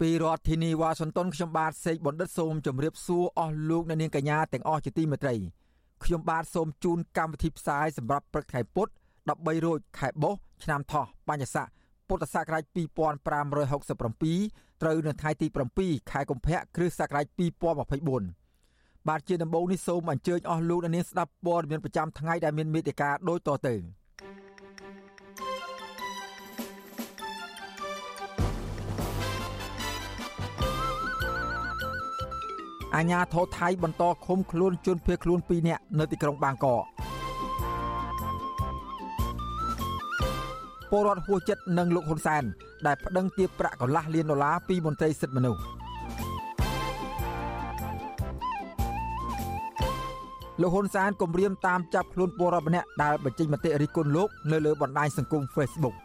ពីរដ្ឋធានីវ៉ាស៊ីនតោនខ្ញុំបាទសេកបណ្ឌិតសូមជម្រាបសួរអស់លោកអ្នកនាងកញ្ញាទាំងអស់ជាទីមេត្រីខ្ញុំបាទសូមជូនកម្មវិធីផ្សាយសម្រាប់ព្រឹកថ្ងៃពុធ13រោចខែបុស្សឆ្នាំថោះបញ្ញស័កពុទ្ធសករាជ2567ត្រូវនៅថ្ងៃទី7ខែកុម្ភៈគ្រិស្តសករាជ2024បាទជាដំបូងនេះសូមអញ្ជើញអស់លោកអ្នកនាងស្ដាប់ព័ត៌មានប្រចាំថ្ងៃដែលមានមេត្តាដូចតទៅ អាញាធរថៃបន្តឃុំខ្លួនជនភៀសខ្លួន2នាក់នៅទីក្រុងបាងកកពលរដ្ឋហួសចិត្តនឹងលោកហ៊ុនសែនដែលប្តឹងទាបប្រាក់កន្លះលានដុល្លារពីមន្ត្រីសិទ្ធិមនុស្សលោកហ៊ុនសែនគម្រាមតាមចាប់ខ្លួនពលរដ្ឋម្នាក់ដែលបញ្ចេញមតិរិះគន់លោកនៅលើបណ្ដាញសង្គម Facebook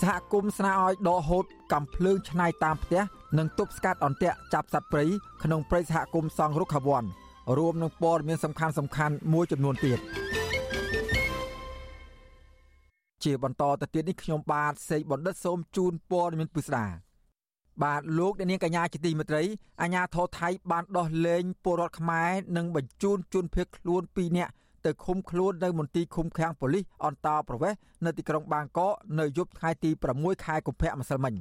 សហគមន៍ស្នើឲ្យដកហូតកំភ្លើងឆ្នៃតាមផ្ទះនិងទប់ស្កាត់អន្ទាក់ចាប់សត្វព្រៃក្នុងព្រៃសហគមន៍សង់រុក្ខាវ័នរួមនឹងព័ត៌មានសំខាន់សំខាន់មួយចំនួនទៀតជាបន្តទៅទៀតនេះខ្ញុំបាទសេកបណ្ឌិតសូមជូនព័ត៌មានពិស្ដាបាទលោកអ្នកនាងកញ្ញាជាទីមេត្រីអាញាធរថៃបានដោះលែងពលរដ្ឋខ្មែរនិងបញ្ជូនជនភៀសខ្លួន2នាក់ ទៅឃុំខ្លួននៅមន្ទីរឃុំឃាំងប៉ូលីសអន្តរប្រវេសន៍នៅទីក្រុងបាងកកនៅយប់ថ្ងៃទី6ខែកុម្ភៈម្សិលមិញ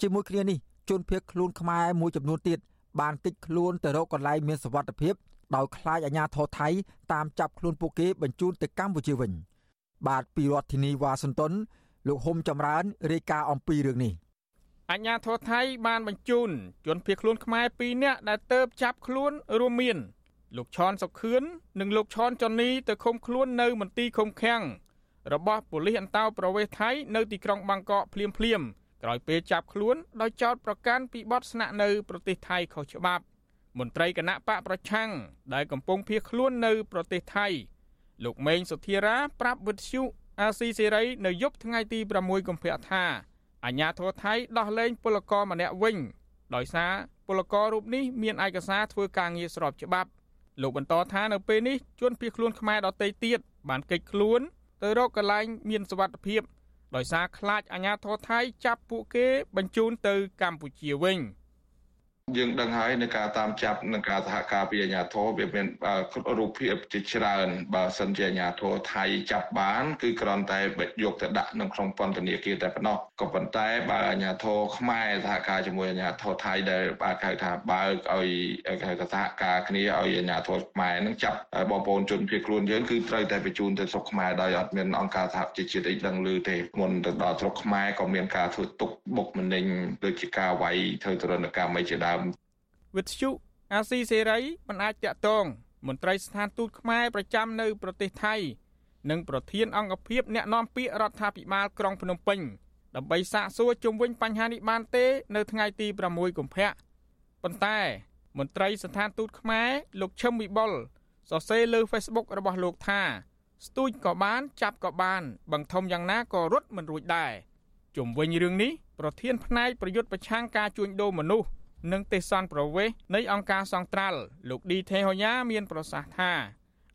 ជាមួយគ្នានេះជនភៀសខ្លួនខ្មែរមួយចំនួនទៀតបានតិចខ្លួនទៅរកកន្លែងមានសុវត្ថិភាពដោយខ្លាចអាជ្ញាធរថៃតាមចាប់ខ្លួនពួកគេបញ្ជូនទៅកម្ពុជាវិញ។បាទពីរដ្ឋធានីវ៉ាស៊ីនតោនលោកហុំចម្រើនរាយការណ៍អំពីរឿងនេះអញ្ញាធរថៃបានបញ្ជូនជនភៀសខ្លួនខ្មែរ2នាក់ដែលទៅចាប់ខ្លួនរួមមាន លោកឈនសុខឿននិងលោកឈនចនីទៅឃុំខ្លួននៅមន្ទីរឃុំឃាំងរបស់ប៉ូលីសអន្តោប្រវេសន៍ថៃនៅទីក្រុងបាងកកភ្លាមភ្លាមក្រោយពេលចាប់ខ្លួនដោយចោទប្រកាន់ពីបទស្នាក់នៅប្រទេសថៃខុសច្បាប់ មន្ត្រីគណៈបកប្រឆាំងដែលកំពុងភៀសខ្លួននៅប្រទេសថៃលោកម៉េងសុធារាប្រាប់វិទ្យុអាស៊ីសេរីនៅយប់ថ្ងៃទី6កុម្ភៈថាអាញាធរថៃដោះលែងពលករម្នាក់វិញ ដោយសារពលកររូបនេះមានឯកសារធ្វើការងារស្របច្បាប់ លោកបន្តថានៅពេលនេះជនភៀសខ្លួនខ្មែរដទៃទៀតបានកិច្ចខ្លួន ទៅរកកន្លែងមានសុវត្ថិភាពដោយសារខ្លាចអាញាធរថៃចាប់ពួកគេបញ្ជូនទៅកម្ពុជាវិញ។ យើងដឹងហើយในការតាមចាប់និងការសហការពីអាជ្ញាធរវាមានរូបភាពជាច្រើន បើសិនជាអាជ្ញាធរថៃចាប់បាន គឺគ្រាន់តែយកទៅដាក់នៅក្នុងពន្ធនាគារតែប៉ុណ្ណោះក៏ប៉ុន្តែបើអាជ្ញាធរខ្មែរសហការជាមួយអាជ្ញាធរថៃដែលបាទហៅថាបើកឲ្យហៅថាសហការគ្នាឲ្យអាជ្ញាធរខ្មែរនឹងចាប់បងប្អូនជនភៀសខ្លួនយើងគឺត្រូវតែបញ្ជូនទៅស្រុកខ្មែរដោយអត់មានអង្គការសហជីវជាតិអីដឹងឮទេមុនទៅដល់ស្រុកខ្មែរក៏មានការធ្វើទុកបុកម្នេញដូចជាការវាយធ្វើទរណកម្មអីជាដើមវិទ្យុអាស៊ីសេរីមិនអាចតាក់ទងមន្ត្រីស្ថានទូតខ្មែរប្រចាំនៅ ប្រទេសថៃនិងប្រធានអង្គភិបអ្នកណែនាំពាក្យរដ្ឋាភិបាលក្រុងភ្នំពេញដើម្បីសាកសួរជុំវិញបញ្ហានេះបានទេ នៅថ្ងៃទី6កុម្ភៈប៉ុន្តែ មន្ត្រីស្ថានទូតខ្មែរលោកឈឹមវិបុលសរសេរលើ Facebook របស់លោកថា ស្ទូចក៏បានចាប់ក៏បាន បង្ធំយ៉ាងណាក៏រត់មិនរួចដែរជុំវិញរឿងនេះប្រធានផ្នែកប្រយុទ្ធប្រឆាំងការជួញដូរមនុស្ស និងទេសន្តប្រវេសនៃអង្គការសង្ត្រាល់លោកឌីថេហូយ៉ាមានប្រសាសន៍ថា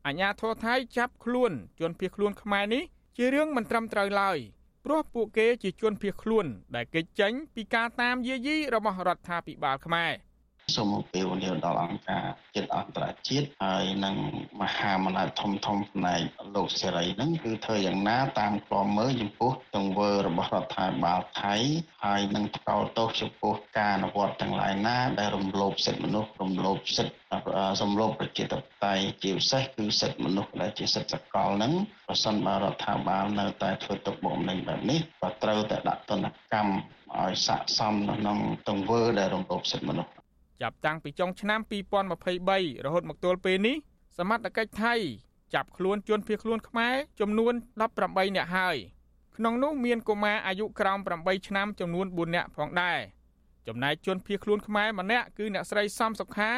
អាញាធរថៃចាប់ខ្លួនជនភៀសខ្លួនខ្មែរនេះជារឿងមិនត្រឹមត្រូវឡើយព្រោះពួកគេជាជនភៀសខ្លួនដែលគេចចេញពីការតាមយាយីរបស់រដ្ឋាភិបាលខ្មែរ។ សូមពេលវេលាដល់អង្គការជាតិអន្តរជាតិហើយនឹងមហាអំណាចធំធំផ្នែកលោកសេរីហ្នឹងគឺធ្វើយ៉ាងណាតាមក្លំមើលចំពោះទង្វើរបស់រដ្ឋាភិបាលថៃហើយនឹងថ្កោលទោសចំពោះការអនុវត្តទាំងឡាយណាដែលរំលោភសិទ្ធិមនុស្សរំលោភសិទ្ធិសំលោភប្រជាធិបតេយ្យជាពិសេសគឺសិទ្ធិមនុស្សដែលជាសិទ្ធិសកលហ្នឹងប្រសិនបើរដ្ឋាភិបាលនៅតែធ្វើទុកបុកម្នេញបែបនេះក៏ត្រូវតែដាក់ទណ្ឌកម្មឲ្យស័ក្តិសមនៅក្នុងទង្វើដែលរំលោភសិទ្ធិមនុស្ស ចាប់តាំងពីចុងឆ្នាំ2023រហូតមកទល់ពេលនេះសមត្ថកិច្ចថៃចាប់ខ្លួនជនភៀសខ្លួនខ្មែរចំនួន18នាក់ហើយក្នុងនោះមានកុមារអាយុក្រោម8ឆ្នាំចំនួន4នាក់ផងដែរចំណែកជនភៀសខ្លួនខ្មែរម្នាក់គឺអ្នកស្រីសំសុខា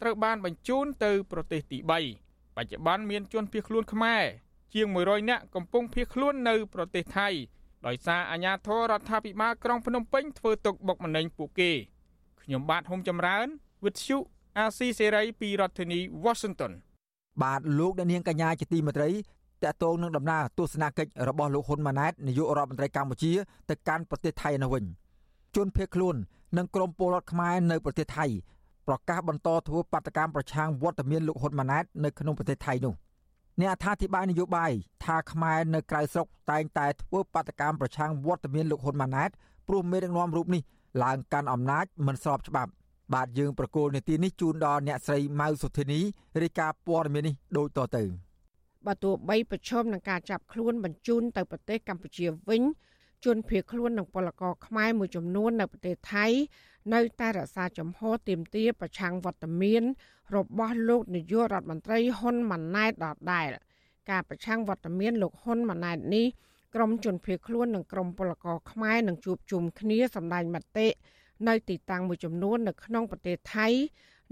ត្រូវបានបញ្ជូនទៅប្រទេសទី3បច្ចុប្បន្នមានជនភៀសខ្លួនខ្មែរជាង100នាក់កំពុងភៀសខ្លួននៅប្រទេសថៃដោយសារអាជ្ញាធររដ្ឋាភិបាលក្រុងភ្នំពេញធ្វើទុកបុកម្នេញពួកគេ ខ្ញុំបាទហុំចម្រើនវិទ្យុអាស៊ីសេរីពីរដ្ឋធានី Washington បាទលោកអ្នកនាងកញ្ញាជាទីមេត្រីតកតងនឹងដំណើរទស្សនកិច្ចរបស់លោកហ៊ុនម៉ាណែតនាយករដ្ឋមន្ត្រីកម្ពុជាទៅកាន់ប្រទេសថៃនោះវិញជនភៀសខ្លួននិងក្រុមពលរដ្ឋខ្មែរនៅប្រទេសថៃប្រកាសបន្តធ្វើបាតកម្មប្រឆាំងវត្តមានលោកហ៊ុនម៉ាណែតនៅក្នុងប្រទេសថៃនោះអ្នកអត្ថាធិប្បាយនយោបាយថាខ្មែរនៅក្រៅស្រុកតែងតែធ្វើបាតកម្មប្រឆាំងវត្តមានលោកហ៊ុនម៉ាណែតព្រោះមេដឹកនាំរូបនេះ ឡើងកាន់អំណាចមិនស្របច្បាប់ បាទយើងប្រកូលនេតិនេះជូនដល់អ្នកស្រីម៉ៅសុធានីរាយការណ៍ព័ត៌មាននេះដូចតទៅបើទោះបីប្រឈមនឹងការចាប់ខ្លួនបញ្ជូនទៅប្រទេសកម្ពុជាវិញជនភៀសខ្លួននិងពលករខ្មែរមួយចំនួននៅប្រទេសថៃ នៅតែរក្សាចំហទាមទារប្រឆាំងវត្តមាន របស់លោកនាយករដ្ឋមន្ត្រីហ៊ុនម៉ាណែតដដែលការប្រឆាំងវត្តមានលោកហ៊ុនម៉ាណែតនេះ ក្រមជនភៀសខ្លួននិងក្រមពលករខ្មែរនឹងជួបជុំគ្នាសម្ដែងមតិនៅទីតាំងមួយចំនួននៅក្នុងប្រទេសថៃ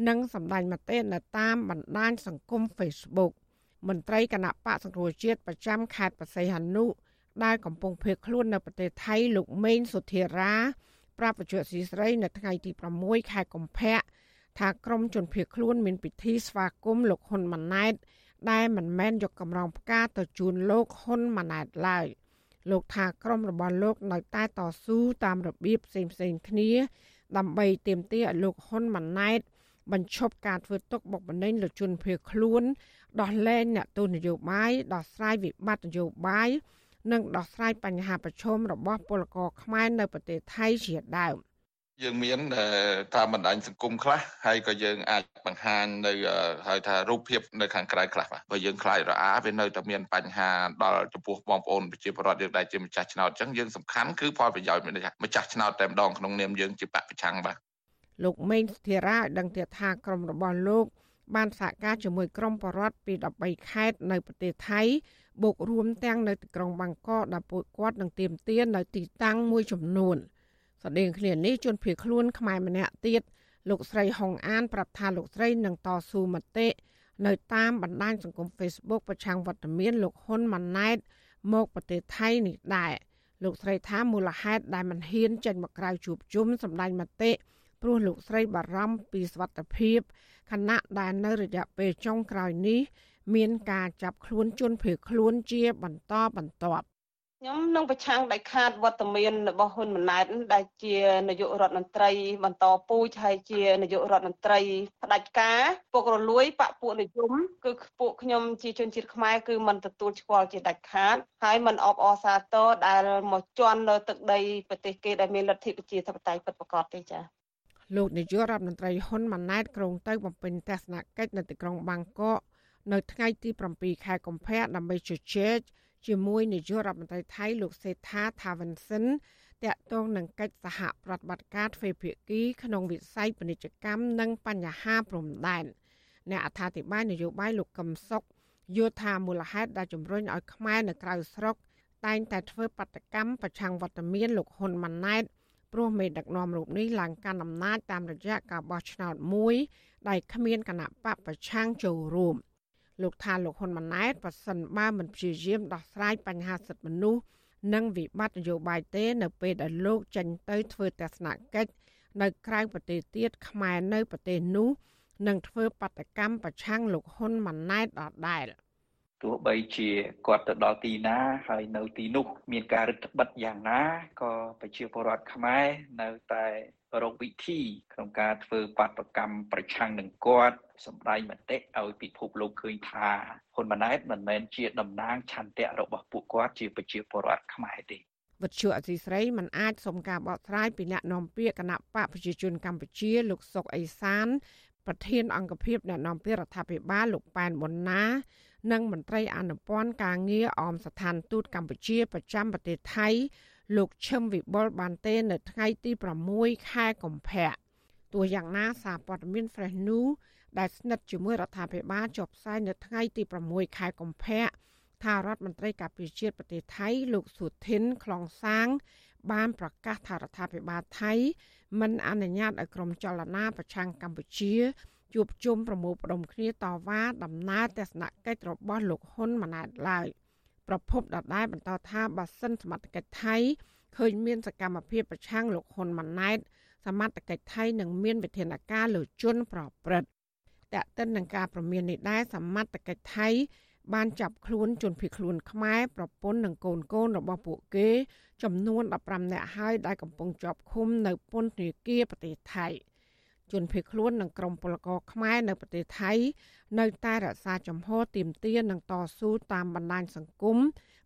និងសម្ដែងមតិនៅតាមបណ្ដាញសង្គម Facebook មន្ត្រីគណៈបកសង្គ្រោះជាតិប្រចាំខេត្តបរសៃហនុដែលកំពុងភៀសខ្លួននៅប្រទេសថៃលោកមេងសុធារា ប្រាប់បច្ចុប្បន្នស៊ីស្រីនៅថ្ងៃទី6ខែកុម្ភៈថាក្រមជនភៀសខ្លួនមានពិធីស្វាគមន៍លោកហ៊ុនម៉ាណែតដែលមិនមែនយកកម្រងផ្កាទៅជូនលោកហ៊ុនម៉ាណែតឡើយ លោកថាក្រមរបស់លោកនៅតែតស៊ូតាមរបៀបផ្សេងផ្សេងគ្នា ដើម្បីទាមទារឲ្យលោកហ៊ុនម៉ាណែតបញ្ឈប់ការធ្វើទុកបុកម្នេញលើជនភៀសខ្លួនដោះលែងអ្នកទោសនយោបាយដោះស្រាយវិបត្តិនយោបាយនិងដោះស្រាយបញ្ហាប្រឈមរបស់ពលករខ្មែរនៅប្រទេសថៃជាដើម យើងមានតាមបណ្ដាញសង្គមខ្លះហើយក៏យើងអាចបង្ហាញនៅហៅថារូបភាពនៅខាងក្រៅខ្លះបាទបើយើងខ្លាចរអាវានៅតែមានបញ្ហាដល់ចំពោះបងប្អូនប្រជាពលរដ្ឋយើងដែលជាម្ចាស់ឆ្នោតអញ្ចឹងយើងសំខាន់គឺផលប្រយោជន៍ម្ចាស់ឆ្នោតតែម្ដងក្នុងនាមយើងជាបពប្រឆាំងបាទលោកមេងស្ធិរាឲ្យដឹងទៀតថាក្រុមរបស់លោក បានសហការជាមួយក្រុមបរដ្ឋពី13ខេត្តនៅប្រទេសថៃបូករួមទាំងនៅទីក្រុងបាងកកដែលពួកគាត់នឹងទៀមទាននៅទីតាំងមួយចំនួន ស្តីងគ្នានេះជនភៀសខ្លួនខ្មែរម្នាក់ទៀតលោកស្រីហុងអានប្រាប់ថាលោកស្រីនឹងតស៊ូមតិនៅតាមបណ្ដាញសង្គម Facebook ប្រឆាំងវត្តមានលោកហ៊ុនម៉ាណែតមកប្រទេសថៃនេះដែរលោកស្រីថាមូលហេតុដែលមិនហ៊ានចេញមកក្រៅជួបជុំសម្ដែងមតិព្រោះលោកស្រីបារម្ភពីសុខភាពខណៈដែលនៅរយៈពេលចុងក្រោយនេះ មានការចាប់ខ្លួនជនភៀសខ្លួនជាបន្តបន្ទាប់ ខ្ញុំនឹងប្រឆាំងដាច់ខាតវត្តមានរបស់ហ៊ុនម៉ាណែតដែលជានាយករដ្ឋមន្ត្រី បន្តពូជហើយជានាយករដ្ឋមន្ត្រីផ្ដាច់ការពុករលួយបពពួកនិយមគឺពួកខ្ញុំជាជនជាតិខ្មែរគឺមិនទទួលស្គាល់ជាដាច់ខាតហើយមិនអបអរសាទរដែលមកជន់លើទឹកដីប្រទេសគេដែលមានលទ្ធិប្រជាធិបតេយ្យពិតប្រាកដទេចា៎លោកនាយករដ្ឋមន្ត្រីហ៊ុនម៉ាណែតក្រុងទៅបំពេញទស្សនកិច្ចនៅទីក្រុងបាងកកនៅថ្ងៃទី7ខែកុម្ភៈដើម្បីជជែក ជាមួយនាយករដ្ឋមន្ត្រីថៃលោកសេដ្ឋាថាវិនសិនតាក់ទងនឹងកិច្ចសហប្រតិបត្តិការទ្វេភាគីក្នុងវិស័យពាណិជ្ជកម្មនិងបញ្ហាព្រំដែនអ្នកអត្ថាធិប្បាយនយោបាយលោកកឹមសុខយល់ថាមូលហេតុដែលជំរុញឲ្យខ្មែរនៅក្រៅស្រុកតែងតែធ្វើបដកម្មប្រឆាំងវត្តមានលោកហ៊ុនម៉ាណែតព្រោះមេដឹកនាំរូបនេះឡើងកាន់អំណាចតាមរយៈការបោះឆ្នោតមួយដែលគ្មានគណៈបកប្រឆាំងចូលរួម លោកថាលោកហ៊ុនម៉ាណែតប្រសិនបើមិនព្យាយាមដោះស្រាយបញ្ហាសិទ្ធិមនុស្សនិងវិបត្តិនយោបាយទេ នៅពេលដែលលោកចេញទៅធ្វើទស្សនកិច្ចនៅក្រៅប្រទេសទៀតខ្មែរនៅប្រទេសនោះនឹងធ្វើបដកម្មប្រឆាំងលោកហ៊ុនម៉ាណែតដដែល។ ទោះបីជាគាត់ទៅដល់ទីណាហើយនៅទីនោះ មានការរឹតបន្តឹងយ៉ាងណាក៏ប្រជាពលរដ្ឋខ្មែរនៅតែរកវិធីក្នុងការធ្វើបាតកម្មប្រឆាំងនឹងគាត់សម្ដែងមតិឲ្យពិភពលោកឃើញថាហ៊ុនម៉ាណែតមិនមែនជាតំណាងឆន្ទៈរបស់ពួកគាត់ជាប្រជាពលរដ្ឋខ្មែរទេវិទ្យុអសីស្រីមិនអាចសុំការបកស្រាយពីអ្នកនាំពាក្យគណៈបកប្រជាជនកម្ពុជាលោកសុកអេសានប្រធានអង្គភិបអ្នកនាំពាក្យរដ្ឋាភិបាលលោកប៉ែនប៊ុនណា និងមន្ត្រីអនុព័ន្ធការងារអមស្ថានទូតកម្ពុជាប្រចាំប្រទេសថៃ លោកឈឹមវិបុលបានទេនៅថ្ងៃទី6ខែកុម្ភៈទោះយ៉ាងណាសារព័ត៌មាន Fresh News ដែលស្និទ្ធជាមួយរដ្ឋាភិបាលចុះផ្សាយនៅថ្ងៃទី6ខែកុម្ភៈថារដ្ឋមន្ត្រីការពារជាតិប្រទេសថៃ លោកស៊ូធីនខ្លងសាង បានប្រកាសថារដ្ឋាភិបាលថៃមិនអនុញ្ញាតឲ្យក្រុមចលនាប្រឆាំងកម្ពុជា ជួបជុំប្រមូលផ្ដុំគ្នាតវ៉ាដំណើរទស្សនកិច្ចរបស់លោកហ៊ុនម៉ាណែតឡើយប្រពន្ធដដែលបន្តថាបើសិនសមត្ថកិច្ចថៃឃើញមានសកម្មភាពប្រឆាំងលោកហ៊ុនម៉ាណែតសមត្ថកិច្ចថៃនឹងមានវិធានការលើជនប្រព្រឹត្តតែកតិននឹងការប្រមាននេះដែរសមត្ថកិច្ចថៃបានចាប់ខ្លួនជនភៀសខ្លួនខ្មែរប្រពន្ធនិងកូនកូនរបស់ពួកគេ ចំនួន15នាក់ហើយដែលកំពុងជាប់ឃុំនៅពន្ធនាគារប្រទេសថៃ ជនភៀសខ្លួននិងក្រុមពលករខ្មែរនៅប្រទេសថៃ នៅតែរក្សាចំហទាមទារនិងតស៊ូតាមបណ្ដាញសង្គម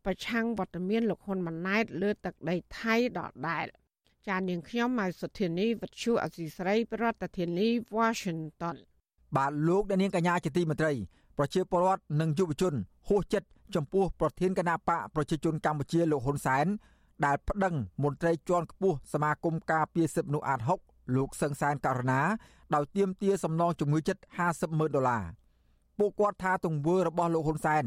ប្រឆាំងវត្តមានលោកហ៊ុនម៉ាណែតលើទឹកដីថៃដដែលចាននាងខ្ញុំមកសុធានីវិទ្យុអសីស្រីប្រធានាធិបតី Washington បាទលោកអ្នកនាងកញ្ញាជាទីមេត្រីប្រជាពលរដ្ឋនិងយុវជនហួសចិត្តចំពោះប្រធានគណៈបកប្រជាជនកម្ពុជាលោកហ៊ុនសែនដែលប្តឹងមន្ត្រីជាន់ខ្ពស់សមាគមការពារសិទ្ធិមនុស្សអាត6 លោកសឹងសានករណាដោយទាមទារសំណងជំងឺចិត្ត50ម៉ឺនដុល្លារពួកគាត់ថាទង្វើរបស់លោកហ៊ុនសែន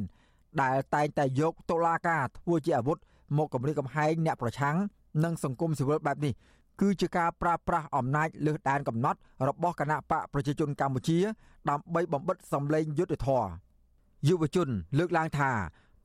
ដែលតែងតែយកតុលាការធ្វើជាអាវុធមកគម្រាមកំហែងអ្នកប្រឆាំងនិងសង្គមស៊ីវិលបែបនេះគឺជាការប្រើប្រាស់អំណាចលើសដែនកំណត់របស់គណៈបកប្រជាជនកម្ពុជា ដើម្បីបំបិតសម្លេងយុទ្ធធរយុវជន លើកឡើងថា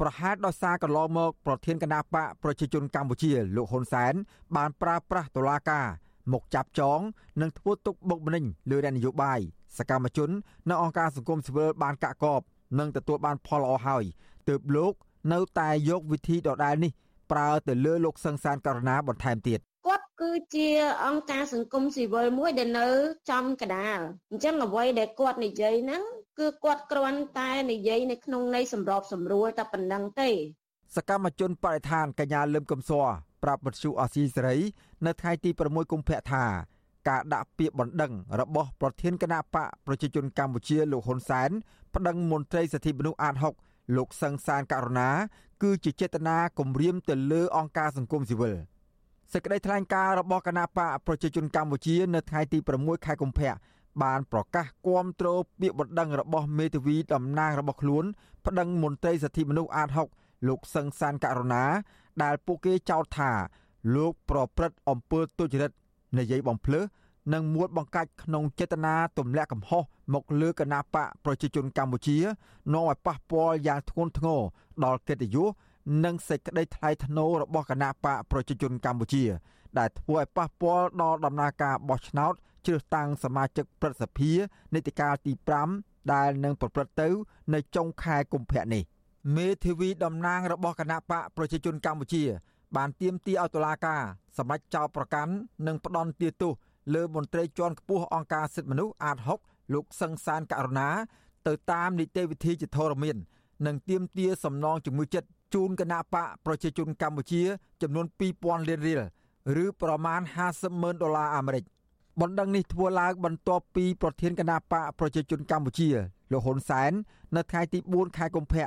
ប្រហែលដោយសារកន្លងមក ប្រធានគណៈបកប្រជាជនកម្ពុជាលោកហ៊ុនសែនបានប្រើប្រាស់តុលាការ មកចាប់ចង និងធ្វើទុកបុកម្នេញលើរដ្ឋនយោបាយសកម្មជននៅអង្គការសង្គមស៊ីវិលបានកាក់កបនិងទទួលបានផលល្អហើយទើបលោក នៅតែយកវិធីដដែលនេះប្រើទៅលើលោកសង្សានករណាបន្ថែមទៀតគាត់គឺជាអង្គការសង្គមស៊ីវិលមួយដែលនៅចំកដាលអញ្ចឹងអ្វីដែលគាត់និយាយហ្នឹងគឺគាត់គ្រាន់តែនិយាយនៅក្នុងន័យសម្របសម្រួលតែប៉ុណ្្នឹងទេសកម្មជនបរិស្ថានកញ្ញាលឹមកំសរ ប្រាប់បទសុអសីសេរីនៅថ្ងៃទី6កុម្ភៈថាការដាក់ពាក្យបណ្ដឹងរបស់ប្រធានគណៈបកប្រជាជនកម្ពុជាលោកហ៊ុនសែនប្តឹងមន្ត្រីសិទ្ធិមនុស្សអាត6លោកសឹងសានករណា គឺជាចេតនាគំរាមទៅលើអង្គការសង្គមស៊ីវិលសេចក្តីថ្លែងការណ៍របស់គណៈបកប្រជាជនកម្ពុជានៅថ្ងៃទី6ខែកុម្ភៈបានប្រកាសគាំទ្រពាក្យបណ្ដឹងរបស់មេធាវីតំណាងរបស់ខ្លួនប្តឹងមន្ត្រីសិទ្ធិមនុស្សអាត6លោកសឹងសានករណា ដែលពួកគេចោទថាលោកប្រព្រឹត្តអំពើទុច្ចរិតនិយាយបំភ្លើសនិងមួលបង្កាច់ក្នុងចេតនាទម្លាក់កំហុសមកលើគណៈបកប្រជាជនកម្ពុជានាំឲ្យប៉ះពាល់យ៉ាងធ្ងន់ធ្ងរដល់កិត្តិយសនិងសេចក្តីថ្លៃថ្នូររបស់គណៈបកប្រជាជនកម្ពុជា ដែលធ្វើឲ្យប៉ះពាល់ដល់ដំណើរការបោះឆ្នោតជ្រើសតាំងសមាជិកព្រឹទ្ធសភានីតិកាលទី5ដែលនឹងប្រព្រឹត្តទៅ នៅចុងខែកុម្ភៈនេះ មេធាវីតំណាងរបស់គណៈបកប្រជាជនកម្ពុជា បានទាមទារឲ្យតុលាការសម្រេចចោទប្រកាន់និងផ្ដន់ទាទោសលើមន្ត្រីជាន់ខ្ពស់អង្គការសិទ្ធិមនុស្សអាត6លោកសឹងសានករណា ទៅតាមនីតិវិធីជាធរមាន និងទាមទារសំណងជំងឺចិត្តជូនគណៈបកប្រជាជនកម្ពុជា ចំនួន2000លានរៀលឬប្រមាណ50ម៉ឺនដុល្លារអាមេរិកបណ្ដឹងនេះធ្វើឡើងបន្ទាប់ពីប្រធានគណៈបកប្រជាជនកម្ពុជាលោកហ៊ុនសែននៅថ្ងៃទី4ខែកុម្ភៈ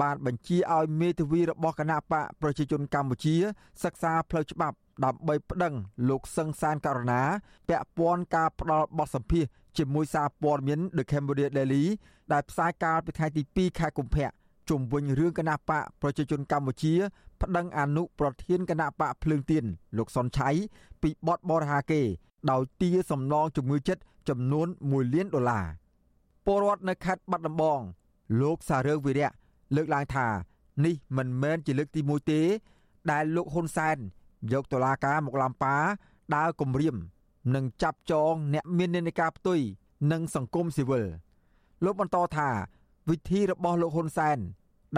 បានបញ្ជាឲ្យមេធាវីរបស់គណៈបកប្រជាជនកម្ពុជា សិក្សាផ្លូវច្បាប់ដើម្បីប្តឹងលោកសឹងសានករណាពាក់ព័ន្ធការផ្ដាល់បទសម្ភាសជាមួយសារព័ត៌មាន The Cambodia Daily ដែលផ្សាយកាលពីថ្ងៃទី2ខែកុម្ភៈជុំវិញរឿងគណៈបកប្រជាជនកម្ពុជាប្តឹងអនុប្រធានគណៈបកភ្លើងទៀនលោកសុនឆៃពីបទបរិហាគេ ដោយទារសំណងជំងឺចិត្តចំនួន1លានដុល្លារពលរដ្ឋនៅខេត្តបាត់ដំបង លោកសារើវិរៈ លើកឡើងថានេះមិនមែនជាលើកទី1ទេ ដែលលោកហ៊ុនសែនយកតុលាការមកឡំប៉ាដើរគម្រាមនិងចាប់ចងអ្នកមាននានាការផ្ទុយនិងសង្គមស៊ីវិលលោកបន្តថាវិធីរបស់លោកហ៊ុនសែន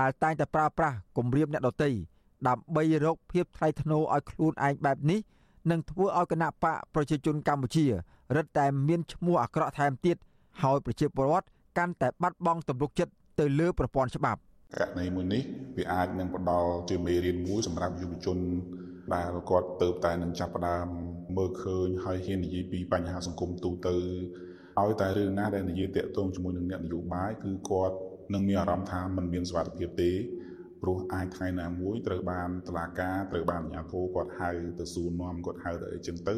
ដែលតែងតែប្រើប្រាស់គម្រាមអ្នកដទៃដើម្បីរកភាពថ្លៃថ្នូរឲ្យខ្លួនឯងបែបនេះនឹងធ្វើឲ្យគណៈបកប្រជាជនកម្ពុជារឹតតែមានឈ្មោះអាក្រក់ថែមទៀតហើយប្រជាពលរដ្ឋកាន់តែបាត់បង់ទំនុកចិត្តទៅលើប្រព័ន្ធច្បាប់ ករណីមួយនេះវាអាចនឹងផ្ដល់ជាមេរៀនមួយសម្រាប់យុវជនដែលគាត់ទៅតែនឹងចាប់ផ្ដើមមើលឃើញហើយហ៊ាននិយាយពីបញ្ហាសង្គមទូទៅឲ្យតែរឿងណាដែលនិយាយតាក់ទងជាមួយនឹងអ្នកនយោបាយគឺគាត់នឹងមានអារម្មណ៍ថាมันមានសុវត្ថិភាពទេព្រោះអាចថ្ងៃណាមួយត្រូវបានតឡាការត្រូវបានអាជ្ញាធរគាត់ហៅទៅសួរនាំគាត់ហៅទៅអីចឹងទៅ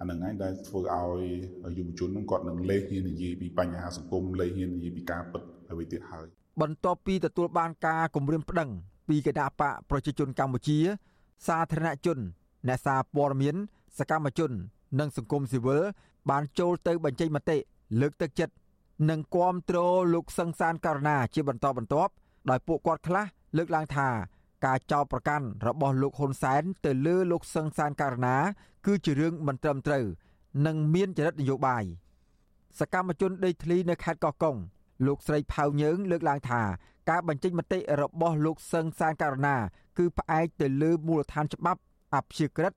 អានឹងឯងដែលធ្វើឲ្យយុវជននឹងគាត់នឹងលេះហ៊ាននិយាយពីបញ្ហាសង្គមលេះហ៊ាននិយាយពីការពិតអ្វីទៀតហើយ បន្ទាប់ពីទទួលបានការគម្រាមប្តឹង ពីគណៈបកប្រជាជនកម្ពុជា សាធារណជនអ្នកសារព័ត៌មាន សកម្មជន និងសង្គមស៊ីវិលបានចូលទៅបញ្ចេញមតិលើកទឹកចិត្តនិងគាំទ្រលោកសង្សានករណាជាបន្តបន្ទាប់ដោយពួកគាត់ខ្លះលើកឡើងថាការចោទប្រកាន់របស់លោកហ៊ុនសែនទៅលើលោកសង្សានករណា គឺជារឿងមិនត្រឹមត្រូវ និងមានចរិតនយោបាយសកម្មជនដេកធ្លីនៅខេត្តកោះកុង លោកស្រីផៅយើង លើកឡើងថាការបញ្ចេញមតិរបស់លោកសឹងសានករណា គឺផ្អែកទៅលើមូលដ្ឋានច្បាប់អព្យាក្រឹត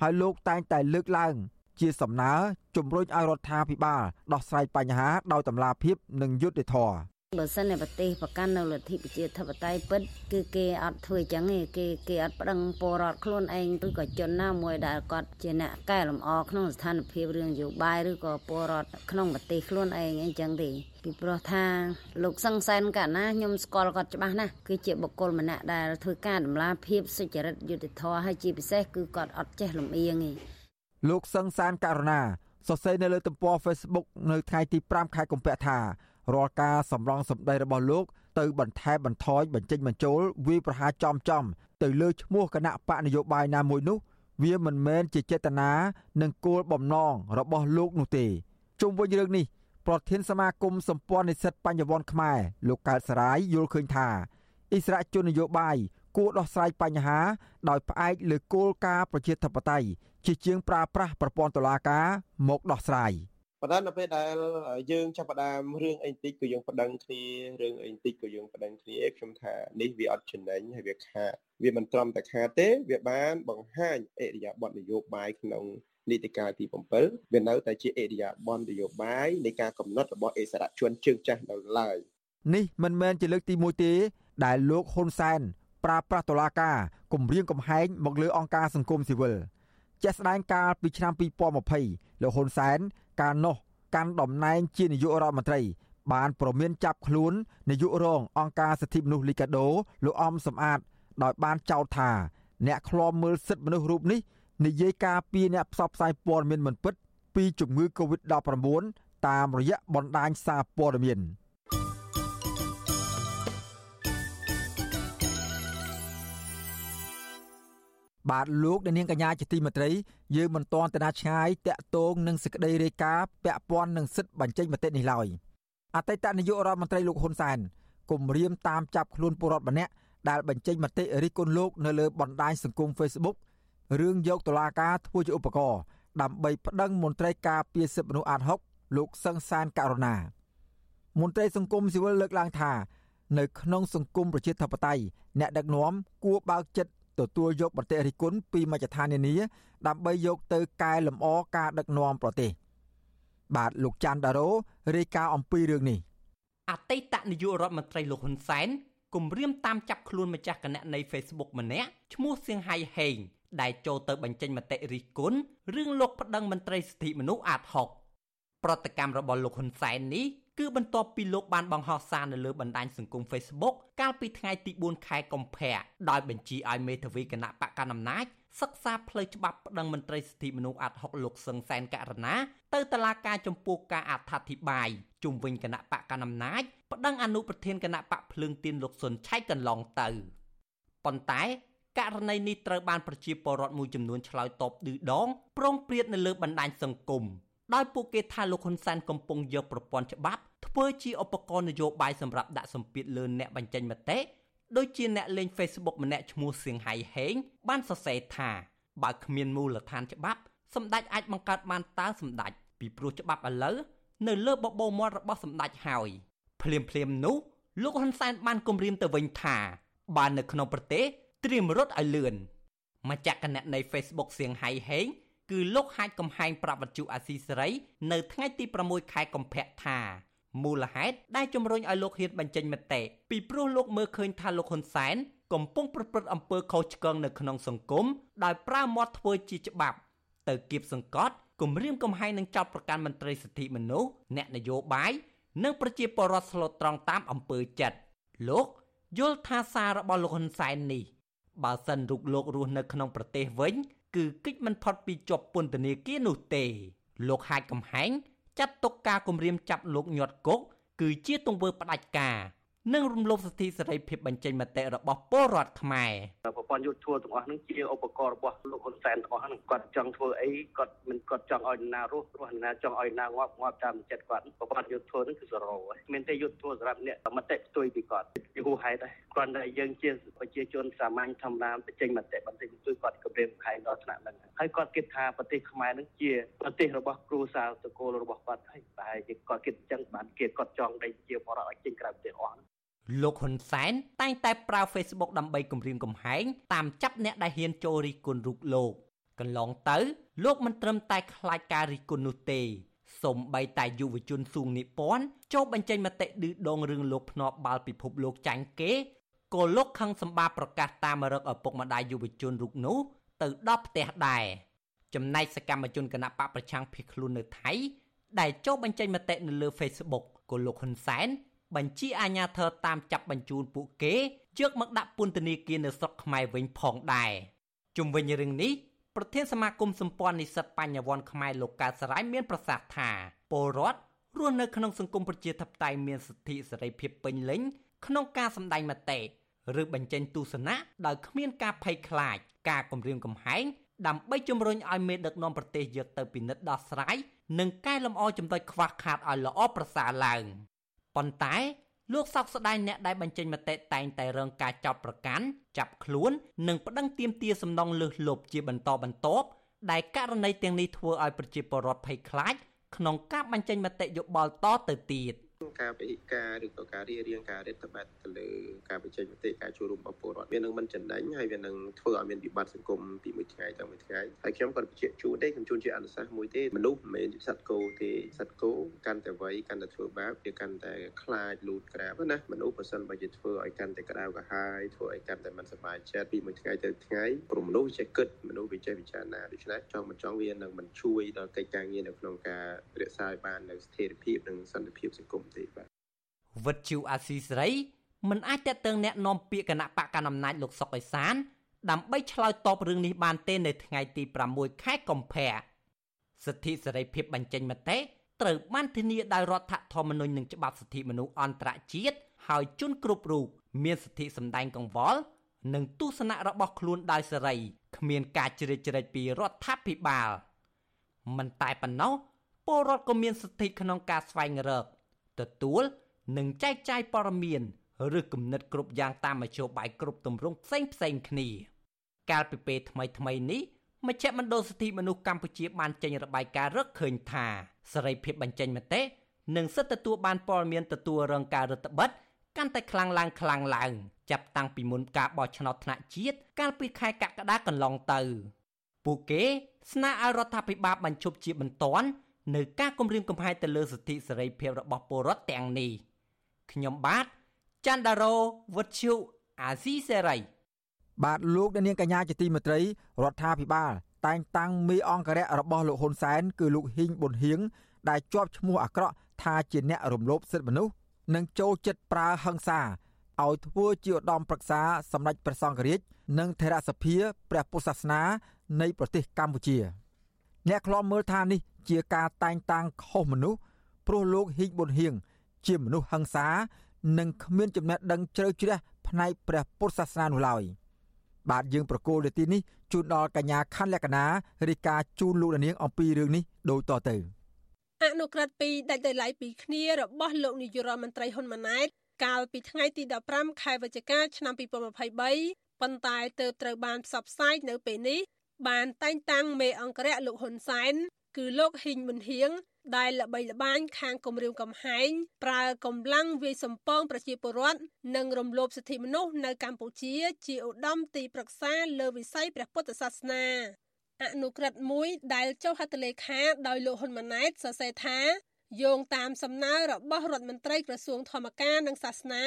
ហើយលោកតែងតែលើកឡើង ជាសំណើជំរុញឲ្យរដ្ឋាភិបាលដោះស្រាយបញ្ហាដោយតម្លាភាពនិងយុត្តិធម៌ បើសិនតែប្រទេសប្រកាន់នៅលទ្ធិប្រជាធិបតេយ្យពិតគឺគេអត់ធ្វើចឹងទេគេគេអត់ប្តឹងពលរដ្ឋខ្លួនឯងឬក៏ជនណាមួយដែលគាត់ជាអ្នកកែលម្អក្នុងស្ថានភាពរឿងនយោបាយឬក៏ពលរដ្ឋក្នុងប្រទេសខ្លួនឯងអីចឹងទេពីព្រោះថាលោកសង្សានកាលណាខ្ញុំស្គាល់គាត់ច្បាស់ណាស់គឺជាបុគ្គលម្នាក់ដែលធ្វើការដំណើរភាពសុចរិតយុត្តិធម៌ហើយជាពិសេសគឺគាត់អត់ចេះលំអៀងទេលោកសង្សានករណាសរសេរនៅលើទំព័រ Facebook នៅថ្ងៃទី5ខែកុម្ភៈថា រាល់ការសម្រងសម្ដីរបស់លោកទៅបន្ថែមបន្ថយបញ្ចេញបញ្ចូលវាប្រហារចំចំទៅលើឈ្មោះគណៈបកនយោបាយណាមួយនោះ វាមិនមែនជាចេតនានិងគោលបំណងរបស់លោកនោះទេជុំវិញរឿងនេះប្រធានសមាគមសម្ព័ន្ធនិស្សិតបញ្ញវន្តខ្មែរលោកកើតសរាយយល់ឃើញថាអិសរាជជននយោបាយគួរដោះស្រាយបញ្ហា ដោយផ្អែកលើគោលការណ៍ប្រជាធិបតេយ្យជាជាងប្រើប្រាស់ប្រព័ន្ធតុលាការមកដោះស្រាយ។ ប៉ុន្តែនៅពេលដែលយើងចាប់ផ្ដើមរឿងអីតិចក៏យើងប្តឹងគ្នារឿងអីតិចក៏យើងប្តឹងគ្នាខ្ញុំថានេះវាអត់ចំណេញហើយវាខាតវាមិនត្រឹមតែខាតទេ វាបានបង្ហាញអេរិយាប័ត្រនយោបាយក្នុងនីតិកាលទី7វានៅតែជាអេរិយាប័ត្រនយោបាយនៃការកំណត់របស់អិសរាជជនជើងចាស់នៅឡើយនេះមិនមែនជាលើកទី1ទេ ដែលលោកហ៊ុនសែនប្រើប្រាស់តុលាការគំរាមកំហែងមកលើអង្គការសង្គមស៊ីវិលជាក់ស្ដែងកាលពីឆ្នាំ2020លោកហ៊ុនសែន កាលនោះកាន់តំណែងជានាយករដ្ឋមន្ត្រី បានប្រមានចាប់ខ្លួននាយករងអង្គការសិទ្ធិមនុស្សលីកាដូលោកអំសំអាត ដោយបានចោទថា អ្នកឃ្លាំមើលសិទ្ធិមនុស្សរូបនេះនិយាយការពីអ្នកផ្សព្វផ្សាយព័ត៌មានមិនពិត ពីជំងឺ Covid-19 តាមរយៈបណ្ដាញសារព័ត៌មាន។បាទលោកអ្នកនាងកញ្ញាជាទីមេត្រីយើងមិនទាន់ទៅណាឆ្ងាយតាក់ទងនឹងសេចក្តីរាយការណ៍ពាក់ព័ន្ធនឹងសិទ្ធិបញ្ចេញមតិនេះឡើយអតីតនាយករដ្ឋមន្ត្រីលោកហ៊ុនសែនគំរាមតាមចាប់ខ្លួនពលរដ្ឋម្នាក់ដែលបញ្ចេញមតិរិះគន់លោកនៅលើបណ្ដាញសង្គម Facebook រឿងយកតុលាការធ្វើជាឧបករណ៍ដើម្បីប្តឹងមន្ត្រីការពារសិទ្ធិមនុស្សអាត6លោកសឹងសានករណាមន្ត្រីសង្គមស៊ីវិលលើកឡើងថា នៅក្នុងសង្គមប្រជាធិបតេយ្យអ្នកដឹកនាំគួរបើកចិត្ត ទទួលយកបន្ទាក់រិះគន់ពីមជ្ឈដ្ឋាននានាដើម្បីយកទៅកែលម្អការដឹកនាំប្រទេសបាទលោកច័ន្ទដារ៉ូរាយការណ៍អំពីរឿងនេះអតីតនាយករដ្ឋមន្ត្រីលោកហ៊ុនសែនគម្រាមតាមចាប់ខ្លួនម្ចាស់គណនី Facebook ម្នាក់ឈ្មោះសៀងហៃហេងដែលចូលទៅបញ្ចេញមតិរិះគន់រឿងលោកប្តឹងមន្ត្រីសិទ្ធិមនុស្សអាត6ប្រតិកម្មរបស់លោកហ៊ុនសែននេះ គឺបន្ទាប់ពីលោកបានបង្ហោះសារនៅលើបណ្ដាញសង្គម Facebook កាលពីថ្ងៃទី4ខែកុម្ភៈដោយបញ្ជាឲ្យមេធាវីគណៈបកកណ្ដាលអំណាចសិក្សាផ្លូវច្បាប់ប្តឹងមន្ត្រីសិទ្ធិមនុស្សអាត់ហុកលោកសឹងសែនករណាទៅតុលាការចំពោះការអត្ថាធិប្បាយជុំវិញគណៈបកកណ្ដាលអំណាចប្តឹងអនុប្រធានគណៈបកភ្លើងទៀនលោកសុនឆៃកន្លងទៅប៉ុន្តែករណីនេះត្រូវបានប្រជាពលរដ្ឋមួយចំនួនឆ្លើយតបឌឺដងប្រងព្រាតនៅលើបណ្ដាញសង្គម ដោយពួកគេថាលោកហ៊ុនសែនកំពុងយកប្រព័ន្ធច្បាប់ធ្វើជាឧបករណ៍នយោបាយសម្រាប់ដាក់សម្ពាធលើអ្នកបញ្ចេញមតិដូចជាអ្នកលេង Facebook ម្នាក់ឈ្មោះសៀងហៃហេង បានសរសេរថាបើគ្មានមូលដ្ឋានច្បាប់សម្ដេចអាចបង្កើតបានតើសម្ដេចពីព្រោះច្បាប់ឥឡូវនៅលើបបោមាត់របស់សម្ដេចហើយភ្លាមភ្លាមនោះលោកហ៊ុនសែនបានគម្រាមទៅវិញថាបាននៅក្នុងប្រទេសត្រៀមរត់ឲ្យលឿនម្ចាស់គណនី Facebook សៀងហៃហេង គឺលោកហាច់កំហែងប្រាប់វັດជូអាស៊ីសេរីនៅថ្ងៃទី6ខែកុម្ភៈថាមូលហេតុដែលជំរុញឲ្យលោកហ៊ានបញ្ចេញមតិពីព្រោះលោកមើលឃើញថាលោកហ៊ុនសែនកំពុងប្រព្រឹត្តអំពើខុសឆ្គងនៅក្នុងសង្គមដោយប្រើមាត់ធ្វើជាច្បាប់ ទៅគៀបសង្កត់គំរាមកំហែងនឹងចោតប្រកាន់មន្ត្រីសិទ្ធិមនុស្សអ្នកនយោបាយនិងប្រជាពលរដ្ឋស្លូតត្រង់តាមអំពើចិត្តលោកយល់ថាសាររបស់លោកហ៊ុនសែននេះបើសិនរូបលោករស់នៅក្នុងប្រទេសវិញ គឺគិតមិនផុតពីជាប់ពន្ធនាគារនោះទេ លោកហាចកំហែងចាត់ទុកការគម្រាមចាប់លោកញាត់គុកគឺជាទង្វើផ្ដាច់ការ និងរំលោភសិទ្ធិសេរីភាពបញ្ចេញមតិរបស់ពលរដ្ឋខ្មែរប្រព័ន្ធយុទ្ធធម៌ទាំងអស់ហ្នឹងជាឧបករណ៍របស់លោកហ៊ុនសែនទាំងអស់ហ្នឹងគាត់ចង់ធ្វើអីគាត់មិនគាត់ចង់ឲ្យណារស់រស់ណាចង់ឲ្យណាងាប់ងាប់តាមចិត្តគាត់ប្រព័ន្ធយុទ្ធធម៌ហ្នឹងគឺសរោហើយមានតែយុទ្ធធម៌សម្រាប់អ្នកមតិផ្ទុយពីគាត់យូរហេតុហើយគ្រាន់តែយើងជាប្រជាជនសាមញ្ញធម្មតាបញ្ចេញមតិបន្តិចបន្តួចគាត់គម្រាមកំហែងដល់ថ្នាក់ហ្នឹងហើយគាត់គិតថាប្រទេសខ្មែរហ្នឹងជាប្រទេសរបស់គ្រួសារតកូលរបស់គាត់ហើយប្រហែលជាគាត់គិតអញ្ចឹងបានគេគាត់ចង់ដេញជាបរិបទឲ្យចេញក្រៅប្រទេសអស់ លោកហ៊ុនសែនតែងតែប្រើ Facebook ដើម្បីគម្រាមកំហែងតាមចាប់អ្នកដែលហ៊ានចូលរិះគន់រូបលោកកន្លងទៅ លោកមិនត្រឹមតែខ្លាចការរិះគន់នោះទេសូម្បីតែយុវជនសួងនិពន្ធចូលបញ្ចេញមតិឌឺដងរឿងលោកភ្នាល់បាល់ពិភពលោកចាញ់គេក៏លោកខឹងសម្បាប្រកាសតាមរឹកឪពុកម្ដាយយុវជនរូបនោះទៅដល់ផ្ទះដែរចំណែកសកម្មជនគណៈបកប្រឆាំងភៀសខ្លួននៅថៃដែលចូលបញ្ចេញមតិនៅលើ Facebook ក៏លោកហ៊ុនសែន បញ្ជាអាជ្ញាធរតាមចាប់បញ្ជូនពួកគេយកមកដាក់ពន្ធនាគារនៅស្រុកខ្មែរវិញផងដែរជុំវិញរឿងនេះប្រធានសមាគមសម្ព័ន្ធនិស្សិតបញ្ញវន្តខ្មែរលោកកើតសរាយមានប្រសាសន៍ថាពលរដ្ឋរស់នៅក្នុងសង្គមប្រជាធិបតេយ្យមានសិទ្ធិសេរីភាពពេញលេញក្នុងការសម្ដែងមតិឬបញ្ចេញទស្សនៈដោយគ្មានការភ័យខ្លាច ការគំរាមកំហែងដើម្បីជំរុញឲ្យមេដឹកនាំប្រទេសយកទៅពិនិត្យដោះស្រាយនិងកែលម្អចំណុចខ្វះខាតឲ្យល្អប្រសើរឡើង ប៉ុន្តែលោកសោកស្ដាយអ្នកដែលបញ្ចេញមតិតែងតែរងការចោទប្រកាន់ចាប់ខ្លួននិងប្តឹងទាមទារសំណងលើសលប់ជាបន្តបន្ទាប់ដែលករណីទាំងនេះធ្វើឲ្យប្រជាពលរដ្ឋភ័យខ្លាចក្នុងការបញ្ចេញមតិយោបល់តទៅទៀត ការវិហិការឬក៏ការរៀបរៀងការរដ្ឋបတ်ទៅលើការបញ្ចេញមតិការចូលរួមរបស់ពលរដ្ឋវានឹងមិនចំណេញហើយវានឹងធ្វើឲ្យមានវិបត្តិសង្គមពីមួយថ្ងៃទៅមួយថ្ងៃហើយខ្ញុំក៏បញ្ជាក់ជូនទេខ្ញុំជូនជាអនុសាសន៍មួយទេមនុស្សមិនមែនជាសត្វគោទេសត្វគោកាន់តែវ័យកាន់តែធ្វើបាបវាកាន់តែខ្លាចលូតក្រាបណាមនុស្សបើសិនបើជាធ្វើឲ្យកាន់តែក្តៅក្រហាយធ្វើឲ្យកាន់តែមិនសប្បាយចិត្តពីមួយថ្ងៃទៅថ្ងៃព្រោះមនុស្សចេះគិតមនុស្សវាចេះពិចារណាដូច្នេះចង់មិនចង់វានឹងមិនជួយដល់កិច្ចការងារនៅក្នុងការរក្សាឲ្យបាននូវស្ថិរភាពនិងសន្តិភាពសង្គមទេបាទវិទ្យុអាស៊ីសេរីមិនអាចតេតឹងแนะនាំពាក្យគណៈបកកណ្ដាលអំណាចលោកសុកអេសាន ដើម្បីឆ្លើយតបរឿងនេះបានទេនៅថ្ងៃទី6ខែកុម្ភៈសិទ្ធិសេរីភាពបញ្ចេញមតិត្រូវបានធានាដោយរដ្ឋធម្មនុញ្ញនិងច្បាប់សិទ្ធិមនុស្សអន្តរជាតិហើយជនគ្រប់រូបមានសិទ្ធិសម្ដែងកង្វល់និងទស្សនៈរបស់ខ្លួនដោយសេរីគ្មានការជ្រៀតជ្រែកពីរដ្ឋាភិបាលមិនតែប៉ុណ្ណោះពលរដ្ឋក៏មានសិទ្ធិក្នុងការស្វែងរក ទទួល និងចែកចាយព័ត៌មានឬគំនិតគ្រប់យ៉ាងតាមមធ្យោបាយគ្រប់ទម្រង់ផ្សេងផ្សេងគ្នា កាលពីពេលថ្មីថ្មីនេះមជ្ឈមណ្ឌលសិទ្ធិមនុស្សកម្ពុជាបានចេញរបាយការណ៍រកឃើញថាសេរីភាពបញ្ចេញមតិនិងសិទ្ធិទទួលបានព័ត៌មានទទួលរងការរឹតបន្តឹងកាន់តែខ្លាំងឡើងខ្លាំងឡើងចាប់តាំងពីមុនការបោះឆ្នោតថ្នាក់ជាតិកាលពីខែកក្កដាកន្លងទៅ ពួកគេស្នើឲ្យរដ្ឋាភិបាលបញ្ឈប់ជាបន្ទាន់ នៅការគម្រាមកំហែងទៅលើសិទ្ធិសេរីភាពរបស់ពលរដ្ឋទាំងនេះ។ខ្ញុំបាទច័ន្ទដារោវុទ្ធុអាស៊ីសេរីបាទលោកនាងកញ្ញាជាទីមេត្រីរដ្ឋាភិបាល តែងតាំងមេអង្គរៈរបស់លោកហ៊ុនសែនគឺលោកហ៊ីងប៊ុនហៀងដែលជាប់ឈ្មោះអាក្រក់ថាជាអ្នករំលោភសិទ្ធិមនុស្សនិងចូលចិត្តប្រើហិង្សាឲ្យធ្វើជាឧត្តមប្រឹក្សាសម្ដេចព្រះសង្ឃរាជនិងថេរសភាព្រះពុទ្ធសាសនានៃប្រទេសកម្ពុជា អ្នកខ្លំមើលថានេះជាការតែងតាំងខុសមនុស្សព្រោះលោកហ៊ីងប៊ុនហៀងជាមនុស្សហិង្សានិងគ្មានចំណេះដឹងជ្រៅជ្រះផ្នែកព្រះពុទ្ធសាសនានោះឡើយបាទយើងប្រកូលនាទីនេះជូនដល់កញ្ញាខណ្ឌលក្ខណារាយការណ៍ជូនលោកនាងអំពីរឿងនេះដូចតទៅអនុក្រឹត្យពីរដាច់ដោយឡែកពីគ្នារបស់លោកនាយរដ្ឋមន្ត្រីហ៊ុនម៉ាណែតកាលពីថ្ងៃទី15ខែវិច្ឆិកាឆ្នាំ2023ប៉ុន្តែទើបត្រូវបានផ្សព្វផ្សាយនៅពេលនេះ បានតែងតាំងមេអង្គរៈលោកហ៊ុនសែនគឺលោកហ៊ីងប៊ុនហៀងដែលល្បីល្បាញខាងគម្រាមកំហែងប្រើកម្លាំងវាយសម្ពងប្រជាពលរដ្ឋនិងរំលោភសិទ្ធិមនុស្សនៅកម្ពុជាជាឧត្តមទីប្រឹក្សាលើវិស័យព្រះពុទ្ធសាសនាអនុក្រឹត្យមួយដែលចុះហត្ថលេខាដោយលោកហ៊ុនម៉ាណែតសរសេរថាយោងតាមសំណើរបស់រដ្ឋមន្ត្រីក្រសួងធម្មការនិងសាសនា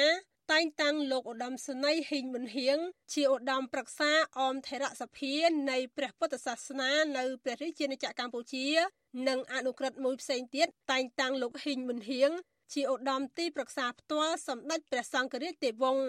តែងតាំងលោកឧត្តមសេនីយ៍ហ៊ីងមុនហៀងជាឧត្តមប្រឹក្សាអមថេរសភានៃព្រះពុទ្ធសាសនានៅព្រះរាជាណាចក្រកម្ពុជា និងអនុក្រឹត្យមួយផ្សេងទៀតតែងតាំងលោកហ៊ីងមុនហៀងជាឧត្តមទីប្រឹក្សាផ្ទាល់សម្ដេចព្រះសង្ឃរាជទេវវង្ស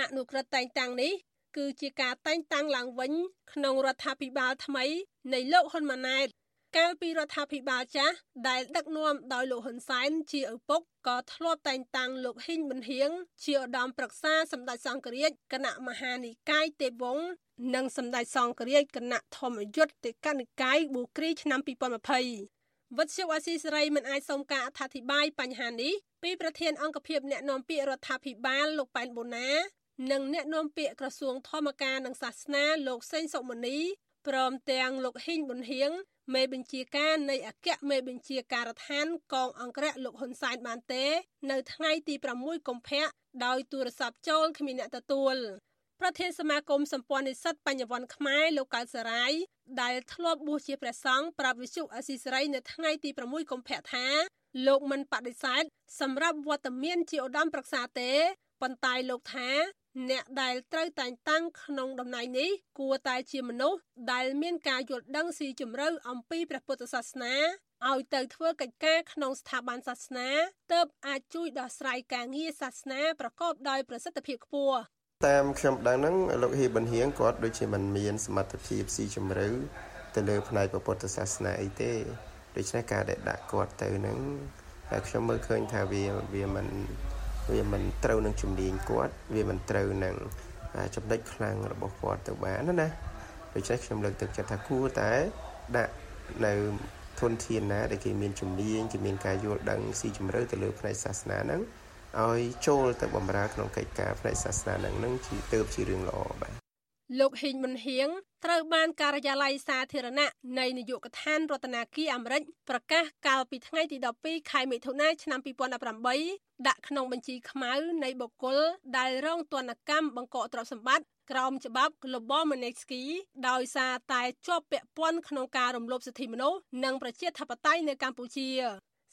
អនុក្រឹត្យតែងតាំងនេះគឺជាការតែងតាំងឡើងវិញ ក្នុងរដ្ឋាភិបាលថ្មីនៃលោកហ៊ុនម៉ាណែត កាលពីរដ្ឋាភិបាលចាស់ដែលដឹកនាំដោយលោកហ៊ុនសែនជាឪពុកក៏ធ្លាប់តែងតាំងលោកហ៊ីងប៊ុនហៀងជាឧត្តមប្រឹក្សាសម្ដេចសង្ឃរាជគណៈមហានិកាយទេពវង្សនិងសម្ដេចសង្ឃរាជគណៈធម្មយុត្តិទេកនិកាយប៊ូគ្រីឆ្នាំ2020វត្តជអាស៊ីសេរីមិនអាចសុំការអធិប្បាយបញ្ហានេះពីប្រធានអង្គភិបអ្នកណែនាំពាក្យរដ្ឋាភិបាលលោកប៉ែនបូណានិងអ្នកនាំពាក្យក្រសួងធម្មការនិងសាសនាលោកសេងសុមនីព្រមទាំងលោកហ៊ីងប៊ុនហៀង មេបញ្ជាការនៃអគ្គមេបញ្ជាការដ្ឋានកងអង្គរៈលោកហ៊ុនសែនបានទេ នៅថ្ងៃទី6កុម្ភៈដោយទូរស័ព្ទចូលគ្មានអ្នកទទួលប្រធានសមាគមសម្ព័ន្ធនិស្សិតបញ្ញវន្តខ្មែរលោកកៅសរាយដែលធ្លាប់បួសជាព្រះសង្ឃប្រាប់វិសុអសីសេរីនៅថ្ងៃទី6កុម្ភៈថាលោកមិនបដិសេធសម្រាប់វត្តមានជាឧត្តមប្រឹក្សាទេប៉ុន្តែលោកថា អ្នកដែលត្រូវតែងតាំងក្នុងតំណែងនេះគួរតែជាមនុស្សដែលមានការយល់ដឹងស៊ីជម្រៅអំពីព្រះពុទ្ធសាសនាឲ្យទៅធ្វើកិច្ចការក្នុងស្ថាប័នសាសនាទើបអាចជួយដោះស្រាយការងារសាសនាប្រកបដោយប្រសិទ្ធភាពខ្ពស់តាមខ្ញុំដឹងហ្នឹងលោកហ៊ីប៊ុនហៀងគាត់ដូចជាមិនមានសមត្ថភាពស៊ីជម្រៅទៅលើផ្នែកពុទ្ធសាសនាអីទេដូច្នេះការដែលដាក់គាត់ទៅហ្នឹងហើយខ្ញុំមើលឃើញថាវាវាមិន វាមិនត្រូវនឹងជំនាញគាត់វាមិនត្រូវនឹងចំណុចខ្លាំងរបស់គាត់ទៅបានណាដូច្នេះខ្ញុំលើកទឹកចិត្តថាគួរតែដាក់នៅធនធានណាដែលគេមានជំនាញគេមានការយល់ដឹងស៊ីជម្រៅទៅលើផ្នែកសាសនាហ្នឹងឲ្យចូលទៅបម្រើក្នុងកិច្ចការផ្នែកសាសនាហ្នឹងនឹងជាទៅជារឿងល្អបាទ លោកហ៊ីងមុនហៀងត្រូវបានការិយាល័យសាធារណៈនៃនាយកដ្ឋានរដ្ឋាភិបាលអាមេរិកប្រកាសកាលពីថ្ងៃទី12ខែមិថុនាឆ្នាំ2018ដាក់ក្នុងបញ្ជីខ្មៅនៃបុគ្គលដែលរងទណ្ឌកម្មបង្កកទ្រព្យសម្បត្តិក្រោមច្បាប់ Global Magnitsky ដោយសារតែជាប់ពាក់ព័ន្ធក្នុងការរំលោភសិទ្ធិមនុស្សនិងប្រជាធិបតេយ្យនៅកម្ពុជា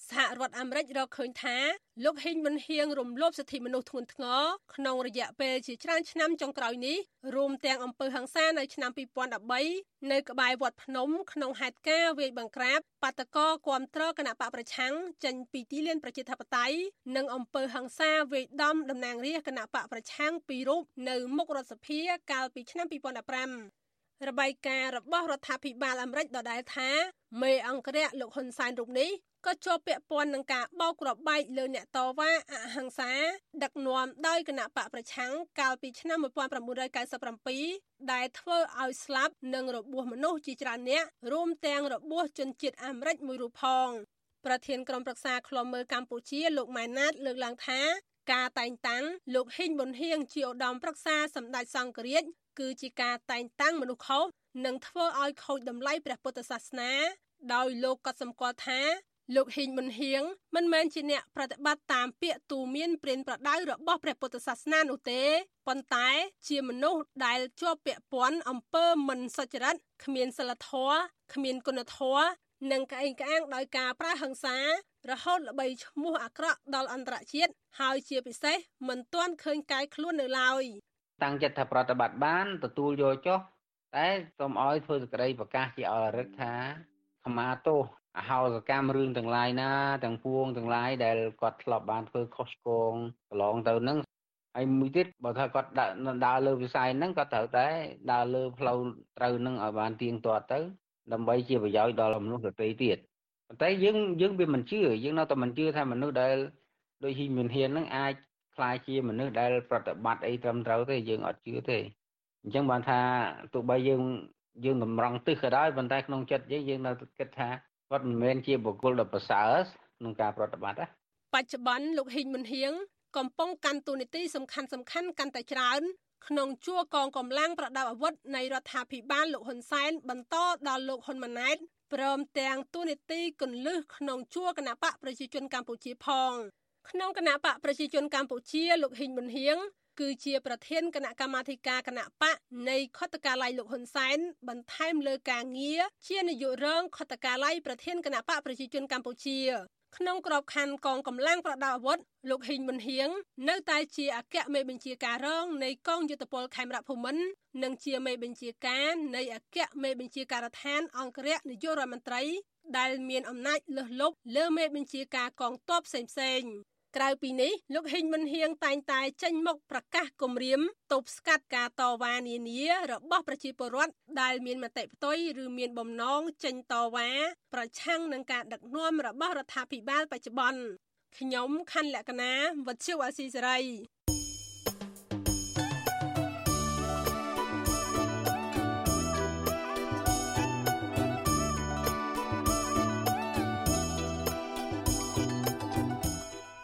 សហរដ្ឋអាមេរិករកឃើញថាលោកហ៊ីងមិនហៀងរំលោភសិទ្ធិមនុស្សធ្ងន់ធ្ងរក្នុងរយៈពេលជាច្រើនឆ្នាំចុងក្រោយនេះរួមទាំងអំពើហិង្សានៅឆ្នាំ2013នៅក្បែរវត្តភ្នំក្នុងហេតុការណ៍វាយបង្ក្រាបបាតកោគាំទ្រគណៈបកប្រឆាំងចេញពីទីលានប្រជាធិបតេយ្យនិងអំពើហិង្សាវាយដំតំណាងរាស្ត្រគណៈបកប្រឆាំងពីររូបនៅមុខរដ្ឋសភាកាលពីឆ្នាំ2015 របាយការណ៍របស់រដ្ឋាភិបាលអាមេរិកដដែលថាមេអង្គរៈលោកហ៊ុនសែនរូបនេះក៏ជាប់ពាក់ព័ន្ធនឹងការបោកគ្រាប់បែកលើអ្នកតវ៉ាអហិង្សា ដឹកនាំដោយគណៈបកប្រឆាំងកាលពីឆ្នាំ1997ដែលធ្វើឲ្យស្លាប់និងរបួសមនុស្សជាច្រើនអ្នករួមទាំងរបួសជនជាតិអាមេរិកមួយរូបផងប្រធានក្រុមប្រឹក្សាឃ្លាំមើលកម្ពុជាលោកម៉ែនណាត លើកឡើងថាការតែងតាំងលោកហ៊ីងប៊ុនហៀងជាឧត្តមប្រឹក្សាសម្ដេចសង្ឃរាជ គឺជាការតែងតាំងមនុស្សខុសនិងធ្វើឲ្យខូចតម្លៃព្រះពុទ្ធសាសនា ដោយលោកក៏សម្គាល់ថាលោកហ៊ីងប៊ុនហៀងមិនមែនជាអ្នកប្រតិបត្តិតាមពាក្យទូមានព្រានប្រដៅរបស់ព្រះពុទ្ធសាសនានោះទេប៉ុន្តែជាមនុស្សដែលជាប់ពាក់ព័ន្ធអំពើមិនសុចរិតគ្មានសិលធម៌គ្មានគុណធម៌និងក្អេងក្អាងដោយការប្រើហិង្សារហូតល្បីឈ្មោះអាក្រក់ដល់អន្តរជាតិហើយជាពិសេសមិនទាន់ឃើញកាយខ្លួននៅឡើយ តាំងចិត្តថាប្រតិបត្តិបានទទួលយកចុះតែសូមឲ្យធ្វើសេចក្តីប្រកាសជាអរិទ្ធថាខមាទោសអហោសកម្មរឿងទាំងឡាយណាទាំងពួងទាំងឡាយដែលគាត់ធ្លាប់បានធ្វើខុសឆ្គងកន្លងទៅហ្នឹងហើយមួយទៀតបើថាគាត់ដើរដើរលើវិស័យហ្នឹងគាត់ត្រូវតែដើរលើផ្លូវត្រូវហ្នឹងឲ្យបានទៀងទាត់ទៅដើម្បីជាប្រយោជន៍ដល់មនុស្សដទៃទៀតប៉ុន្តែយើងយើងវាមិនជឿយើងនៅតែមិនជឿថាមនុស្សដែលដូចហ៊ីមានហ៊ានហ្នឹងអាច ខ្លាចជាមនុស្សដែលប្រតិបត្តិអីត្រឹមត្រូវទេយើងអត់ជឿទេអញ្ចឹងបានថាទោះបីយើងយើងតម្រង់ទិសក៏ដោយប៉ុន្តែក្នុងចិត្តយើងយើងនៅគិតថាគាត់មិនមែនជាបុគ្គលដ៏ប្រសើរក្នុងការប្រតិបត្តិណាបច្ចុប្បន្នលោកហ៊ីងមុនហៀងកំពុងកាន់តួនាទីសំខាន់សំខាន់កាន់តែច្រើនក្នុងជួរកងកម្លាំងប្រដាប់អាវុធនៃរដ្ឋាភិបាលលោកហ៊ុនសែនបន្តដល់លោកហ៊ុនម៉ាណែតព្រមទាំងតួនាទីគន្លឹះក្នុងជួរគណៈបកប្រជាជនកម្ពុជាផង ក្នុងគណៈបកប្រជាជនកម្ពុជាលោកហ៊ីងមុនហៀងគឺជាប្រធានគណៈកម្មាធិការគណៈបកនៃខុទ្ទកាល័យលោកហ៊ុនសែនបន្ថែមលើការងារជានាយករងខុទ្ទកាល័យប្រធានគណៈបកប្រជាជនកម្ពុជាក្នុងក្របខ័ណ្ឌកងកម្លាំងប្រដាប់អាវុធលោកហ៊ីងមុនហៀងនៅតែជាអគ្គមេបញ្ជាការរងនៃកងយុទ្ធពលខេមរៈភូមិន្ទនិងជាមេបញ្ជាការនៃអគ្គមេបញ្ជាការដ្ឋានអង្គរៈនាយករដ្ឋមន្ត្រីដែលមានអំណាចលើសលប់លើមេបញ្ជាការកងទ័ពផ្សេងៗ ក្រៅពីនេះលោកហ៊ីងមុនហៀងតែងតែចេញមុខប្រកាសគម្រាមទប់ស្កាត់ការតវ៉ានានារបស់ប្រជាពលរដ្ឋដែលមានមតិផ្ទុយឬមានបំណងចេញតវ៉ាប្រឆាំងនឹងការដឹកនាំរបស់រដ្ឋាភិបាលបច្ចុប្បន្នខ្ញុំខណ្ឌលក្ខណាវັດឈិវអាស៊ីសេរី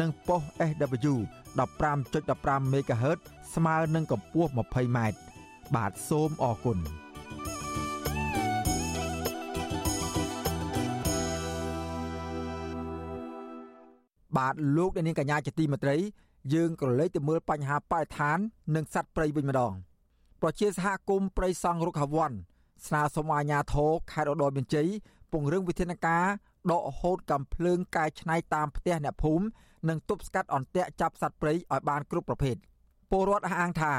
និងប៉ុស SW 15.15 MHz ស្មើនឹងកម្ពស់ 20m បាទសូមអរគុណបាទលោកអ្នកនាងកញ្ញាជាទីមេត្រី យើងក៏លេចទៅមើលបញ្ហាបរិស្ថាន និងសត្វព្រៃវិញម្ដងប្រជាសហគមន៍ព្រៃសង់រុក្ខាវ័នស្នើសុំអាជ្ញាធរខេត្តឧត្តរមានជ័យពង្រឹងវិធានការដកហូតកំភ្លើងកែច្នៃតាមផ្ទះអ្នកភូមិ និងទប់ស្កាត់អន្ទាក់ចាប់សត្វព្រៃឲ្យបានគ្រប់ប្រភេទពលរដ្ឋអះអាងថា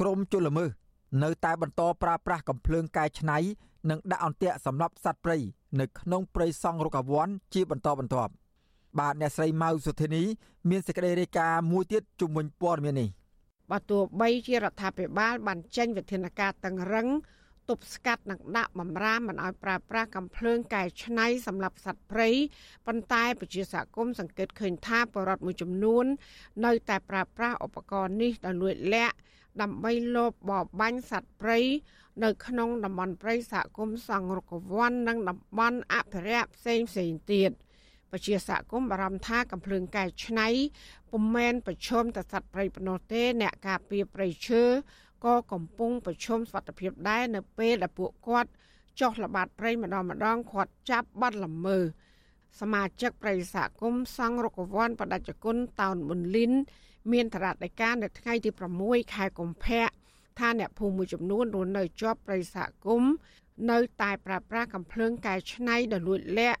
ក្រមជលល្មើសនៅតែបន្តប្រើប្រាស់កំភ្លើងកែច្នៃនិងដាក់អន្ទាក់សម្រាប់សត្វព្រៃនៅក្នុងព្រៃសង់រុក្ខាវ័នជាបន្តបន្ទាប់បាទអ្នកស្រីម៉ៅសុធានីមានសេចក្តីរាយការណ៍មួយទៀតជុំវិញព័ត៌មាននេះបើទោះបីជារដ្ឋាភិបាលបានចេញវិធានការតឹងរឹង ទប់ស្កាត់និងដាក់បំរាមមិនឲ្យប្រើប្រាស់កំភ្លើងកែច្នៃសម្រាប់សត្វព្រៃប៉ុន្តែប្រជាសហគមន៍សង្កេតឃើញថាបរិវត្តមួយចំនួន នៅតែប្រើប្រាស់ឧបករណ៍នេះដោយលួចលាក់ដើម្បីលបបបាញ់សត្វព្រៃនៅក្នុងតំបន់ព្រៃសហគមន៍សង្រុកវ័ននិងតំបន់អភិរក្សផ្សេងផ្សេងទៀតពជាសហគមន៍បារម្ភថាកំភ្លើងកែច្នៃពុំមែនប្រឈមតែសត្វព្រៃប៉ុណ្ណោះទេអ្នកការពារព្រៃឈើ ក៏កំពុងប្រឈមសវត្ថភាពដែរនៅពេលដែលពួកគាត់ចុះល្បាតព្រៃម្ដងម្ដងគាត់ចាប់បាត់ល្មើសមាជិកប្រិយសហគមន៍សង្ឃរុកវ័នបដិជគុណតោនប៊ុនលីន មានតរតការនៅថ្ងៃទី6ខែកុម្ភៈថាអ្នកភូមិមួយចំនួនរស់នៅជាប់ប្រិយសហគមន៍នៅតែប្រើប្រាស់កំភ្លើងកែច្នៃដ៏លួចលាក់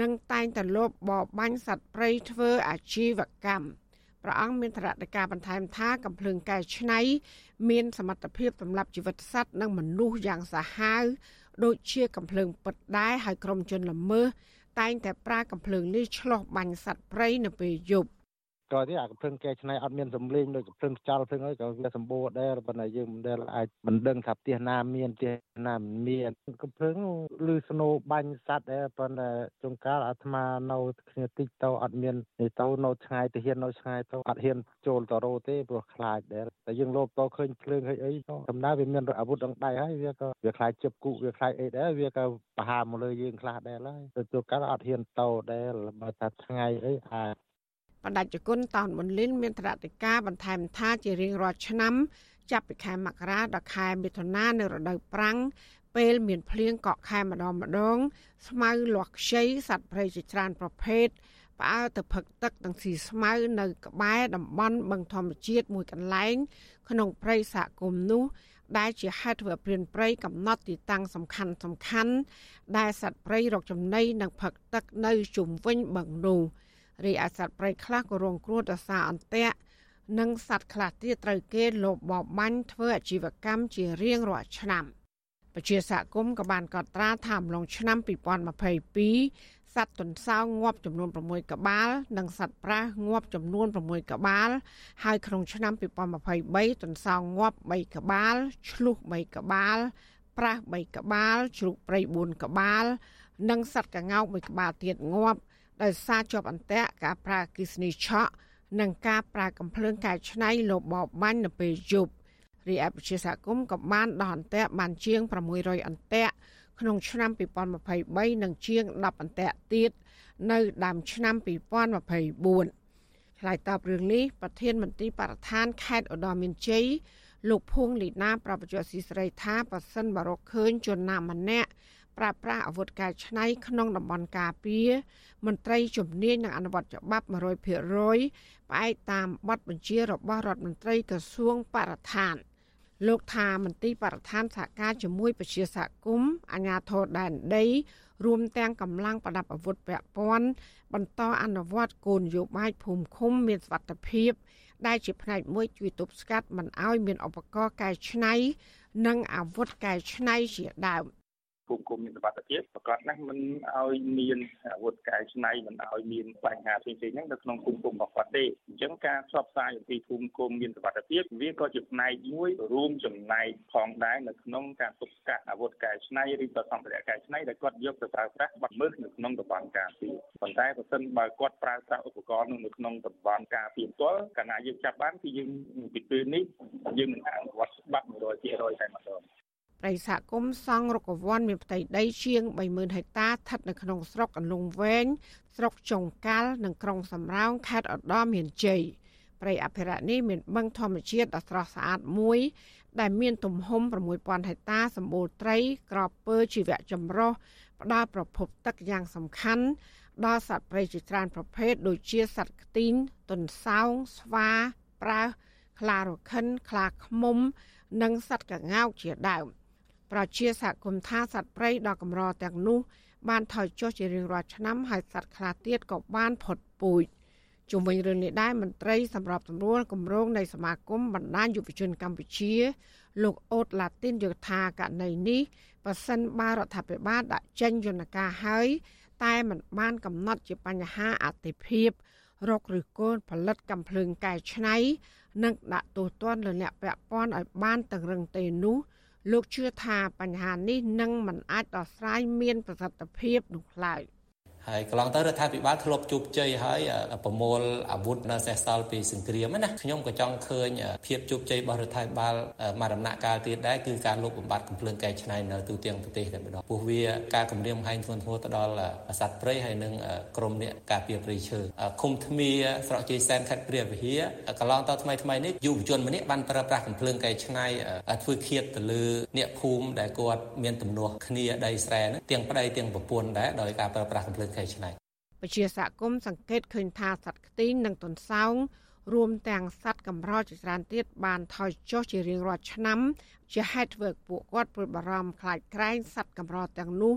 និងតែងតែលបបបាញ់សត្វព្រៃធ្វើអាជីវកម្ម ព្រះអង្គមានតរតការបន្ថែមថាកំភ្លើងកែច្នៃមានសមត្ថភាពសម្រាប់ជីវិតសត្វនិងមនុស្សយ៉ាងសាហាវដូចជាកំភ្លើងពិតដែរហើយក្រុមជនល្មើសតែងតែប្រើកំភ្លើងនេះឆ្លោះបាញ់សត្វព្រៃនៅពេលយប់ ក្រោយទៀតអាកំភ្លើងកែច្នៃអត់មានសំឡេងដូចកំភ្លើងខ្យល់ភ្លើងអីក៏វាសម្បូរដែរប៉ុន្តែយើងមិនដែលអាចមិនដឹងថាផ្ទះណាមានផ្ទះណាមិនមានកំភ្លើងឬស្នូបាញ់សัตว์ដែរប៉ុន្តែចុងកាលអាត្មានៅគ្នាតិចទៅអត់មានទៅនៅឆ្ងាយទៅហ៊ាននៅឆ្ងាយទៅអត់ហ៊ានចូលទៅរោទេព្រោះខ្លាចដែរតែយើងលោបទៅឃើញភ្លើងឃើញអីទៅដំណើរវាមានអាវុធដងដៃហើយវាក៏វាខ្លាចជិបគូវាខ្លាចអីដែរវាក៏ប្រហារមកលើយើងខ្លះដែរហើយទៅជួកាលអត់ហ៊ានទៅដែរបើថាថ្ងៃអីអាច បដិជគុណតោនប៊ុនលីនមានត្រតិកាបន្ថែមថាជារៀងរាល់ឆ្នាំចាប់ពីខែមករាដល់ខែមិថុនានៅរដូវប្រាំងពេលមានភ្លៀងកក់ខែម្ដងម្ដង ស្មៅលាស់ខ្ចីសត្វព្រៃជាច្រើនប្រភេទផ្អើលទៅផឹកទឹកទាំងស៊ីស្មៅនៅក្បែរតំបន់បឹងធម្មជាតិមួយកន្លែង ក្នុងព្រៃសហគមន៍នោះ ដែលជាហេតុធ្វើព្រានព្រៃកំណត់ទីតាំងសំខាន់សំខាន់ដែលសត្វព្រៃរកចំណីនិងផឹកទឹកនៅជុំវិញបឹងនោះ។ រីឯសត្វព្រៃខ្លះក៏រងគ្រោះដោយសារអន្ទាក់និងសត្វខ្លះទៀតត្រូវគេលបបបាញ់ធ្វើអាជីវកម្មជារៀងរាល់ឆ្នាំពជាសហគមន៍ក៏បានកត់ត្រាថាអំឡុងឆ្នាំ2022សត្វទន្សោងងាប់ចំនួន6ក្បាល និងសត្វប្រាសងាប់ចំនួន6ក្បាល ហើយក្នុងឆ្នាំ2023ទន្សោងងាប់3ក្បាលឆ្លុះ3ក្បាលប្រាស3ក្បាលជ្រូកព្រៃ4ក្បាល និងសត្វកង្កោក1ក្បាលទៀតងាប់ ដោយសារជាប់អន្ទាក់ការប្រើគិសនីឆក់និងការប្រើកំភ្លើងកែច្នៃលបបបាញ់នៅពេលយប់រីឯប្រជាសហគមន៍ក៏បានដោះអន្ទាក់បានជាង600អន្ទាក់ក្នុងឆ្នាំ2023និងជាង10អន្ទាក់ទៀតនៅដើមឆ្នាំ2024ឆ្លើយតបរឿងនេះប្រធានមន្ត្រីបរិស្ថានខេត្តឧត្តរមានជ័យលោកភួងលីណាប្រពន្ធស៊ីស្រីថាប៉ះសិនបរកឃើញជនណាម្នាក់ ប្រើប្រាស់អាវុធកែច្នៃក្នុងតំបន់ការពារមន្ត្រីជំនាញនឹងអនុវត្តច្បាប់100%ផ្អែកតាមបទបញ្ជារបស់រដ្ឋមន្ត្រីក្រសួងបរិស្ថានលោកថាមន្ត្រីបរិស្ថានសហការជាមួយពជាសហគមន៍អាជ្ញាធរដែនដីរួមទាំងកម្លាំងប្រដាប់អាវុធពាក់ព័ន្ធបន្តអនុវត្តគោលនយោបាយភូមិឃុំមានសុវត្ថិភាពដែលជាផ្នែកមួយជួយទប់ស្កាត់មិនឲ្យមានឧបករណ៍កែច្នៃ និងអាវុធកែច្នៃជាដើម ភូមិគុំមានសុវត្ថិភាពប្រកាសណាស់មិនឲ្យមានអាវុធកែច្នៃមិនឲ្យមានបញ្ហាផ្សេងៗហ្នឹងនៅក្នុងភូមិគុំរបស់គាត់ទេអញ្ចឹងការផ្សព្វផ្សាយអំពីភូមិគុំមានសុវត្ថិភាពវាក៏ជាផ្នែកមួយរួមចំណែកផងដែរនៅក្នុងការទប់ស្កាត់អាវុធកែច្នៃឬក៏សម្ភារៈកែច្នៃដែលគាត់យកទៅប្រើប្រាស់បាត់មើលនៅក្នុងតំបន់ការពារប៉ុន្តែបើសិនបើគាត់ប្រើប្រាស់ឧបករណ៍នៅក្នុងតំបន់ការពារផ្ទាល់កាលណាយើងចាប់បានគឺយើងពីពេលនេះយើងនឹងអនុវត្តច្បាប់100%តែម្ដង ប្រិយសហគមន៍សង់រុកវ័នមានផ្ទៃដីជាង30000ហិកតាស្ថិតនៅក្នុងស្រុកអន្លង់វែងស្រុកចុងកាល់និងក្រុងសំរោងខេត្តឧត្តរមានជ័យព្រៃអភិរក្សនេះមានបឹងធម្មជាតិដ៏ស្រស់ស្អាតមួយ ដែលមានទំហំ6000ហិកតាសម្បូរត្រី ក្របពើជីវៈចម្រុះផ្ដល់ប្រភពទឹកយ៉ាងសំខាន់ដល់សត្វព្រៃជាច្រើនប្រភេទដូចជាសត្វខ្ទីងទន្សោងស្វាប្រើសខ្លារខិនខ្លាឃ្មុំ និងសត្វកង្កោកជាដើម ប្រជាសហគមន៍ថាសត្វព្រៃដ៏កម្រទាំងនោះ បានថយចុះជារៀងរាល់ឆ្នាំហើយសត្វខ្លះទៀតក៏បានផុតពូជជុំវិញរឿងនេះដែរមន្ត្រីសម្របសម្រួលគម្រោងនៃសមាគមបណ្ដាញយុវជនកម្ពុជា លោកអូតឡាទីនយល់ថាករណីនេះប៉ះសិនបារដ្ឋាភិបាលដាក់ចេញយន្តការហើយតែมันបានកំណត់ជាបញ្ហាអតិភិបរកឬកូនផលិតកំភ្លើងកែច្នៃនិងដាក់ទោសទណ្ឌលើអ្នកពាក់ព័ន្ធឲ្យបានតឹងរឹងទេនោះ លោកជឿថាបញ្ហានេះនឹងមិនអាចដោះស្រាយមានប្រសិទ្ធភាពនោះឡើយ។ ហើយកន្លងទៅរដ្ឋាភិបាលធ្លាប់ជោគជ័យហើយប្រមូលអាវុធនៅសេសសល់ពីសង្គ្រាមណាខ្ញុំក៏ចង់ឃើញភាពជោគជ័យរបស់រដ្ឋាភិបាលមួយដំណាក់កាលទៀតដែរគឺការលុបបំបាត់កំភ្លើងកែច្នៃនៅទូទាំងប្រទេសតែម្ដងពោះវាការគម្រាមកំហែងធ្ងន់ធ្ងរទៅដល់សត្វព្រៃហើយនិងក្រមអ្នកការពារព្រៃឈើឃុំធ្មាស្រុកជ័យសែនខេត្តព្រះវិហារកន្លងទៅថ្មីថ្មីនេះយុវជនម្នាក់បានប្រើប្រាស់កំភ្លើងកែច្នៃធ្វើឃាតទៅលើអ្នកភូមិដែលគាត់មានទំនាស់គ្នាដីស្រែនឹងទាំងប្តីទាំងប្រពន្ធដែរដោយការប្រើប្រាស់កំភ្លើងកែច្នៃពជាសហគមន៍សង្កេតឃើញថាសត្វខ្ទីងនិងទន្សោងរួមទាំងសត្វកម្រជាច្រើនទៀតបានថយចុះជារៀងរាល់ឆ្នាំ ជាហេតុធ្វើពួកគាត់ព្រួយបារម្ភខ្លាចក្រែងសត្វកម្រទាំងនោះ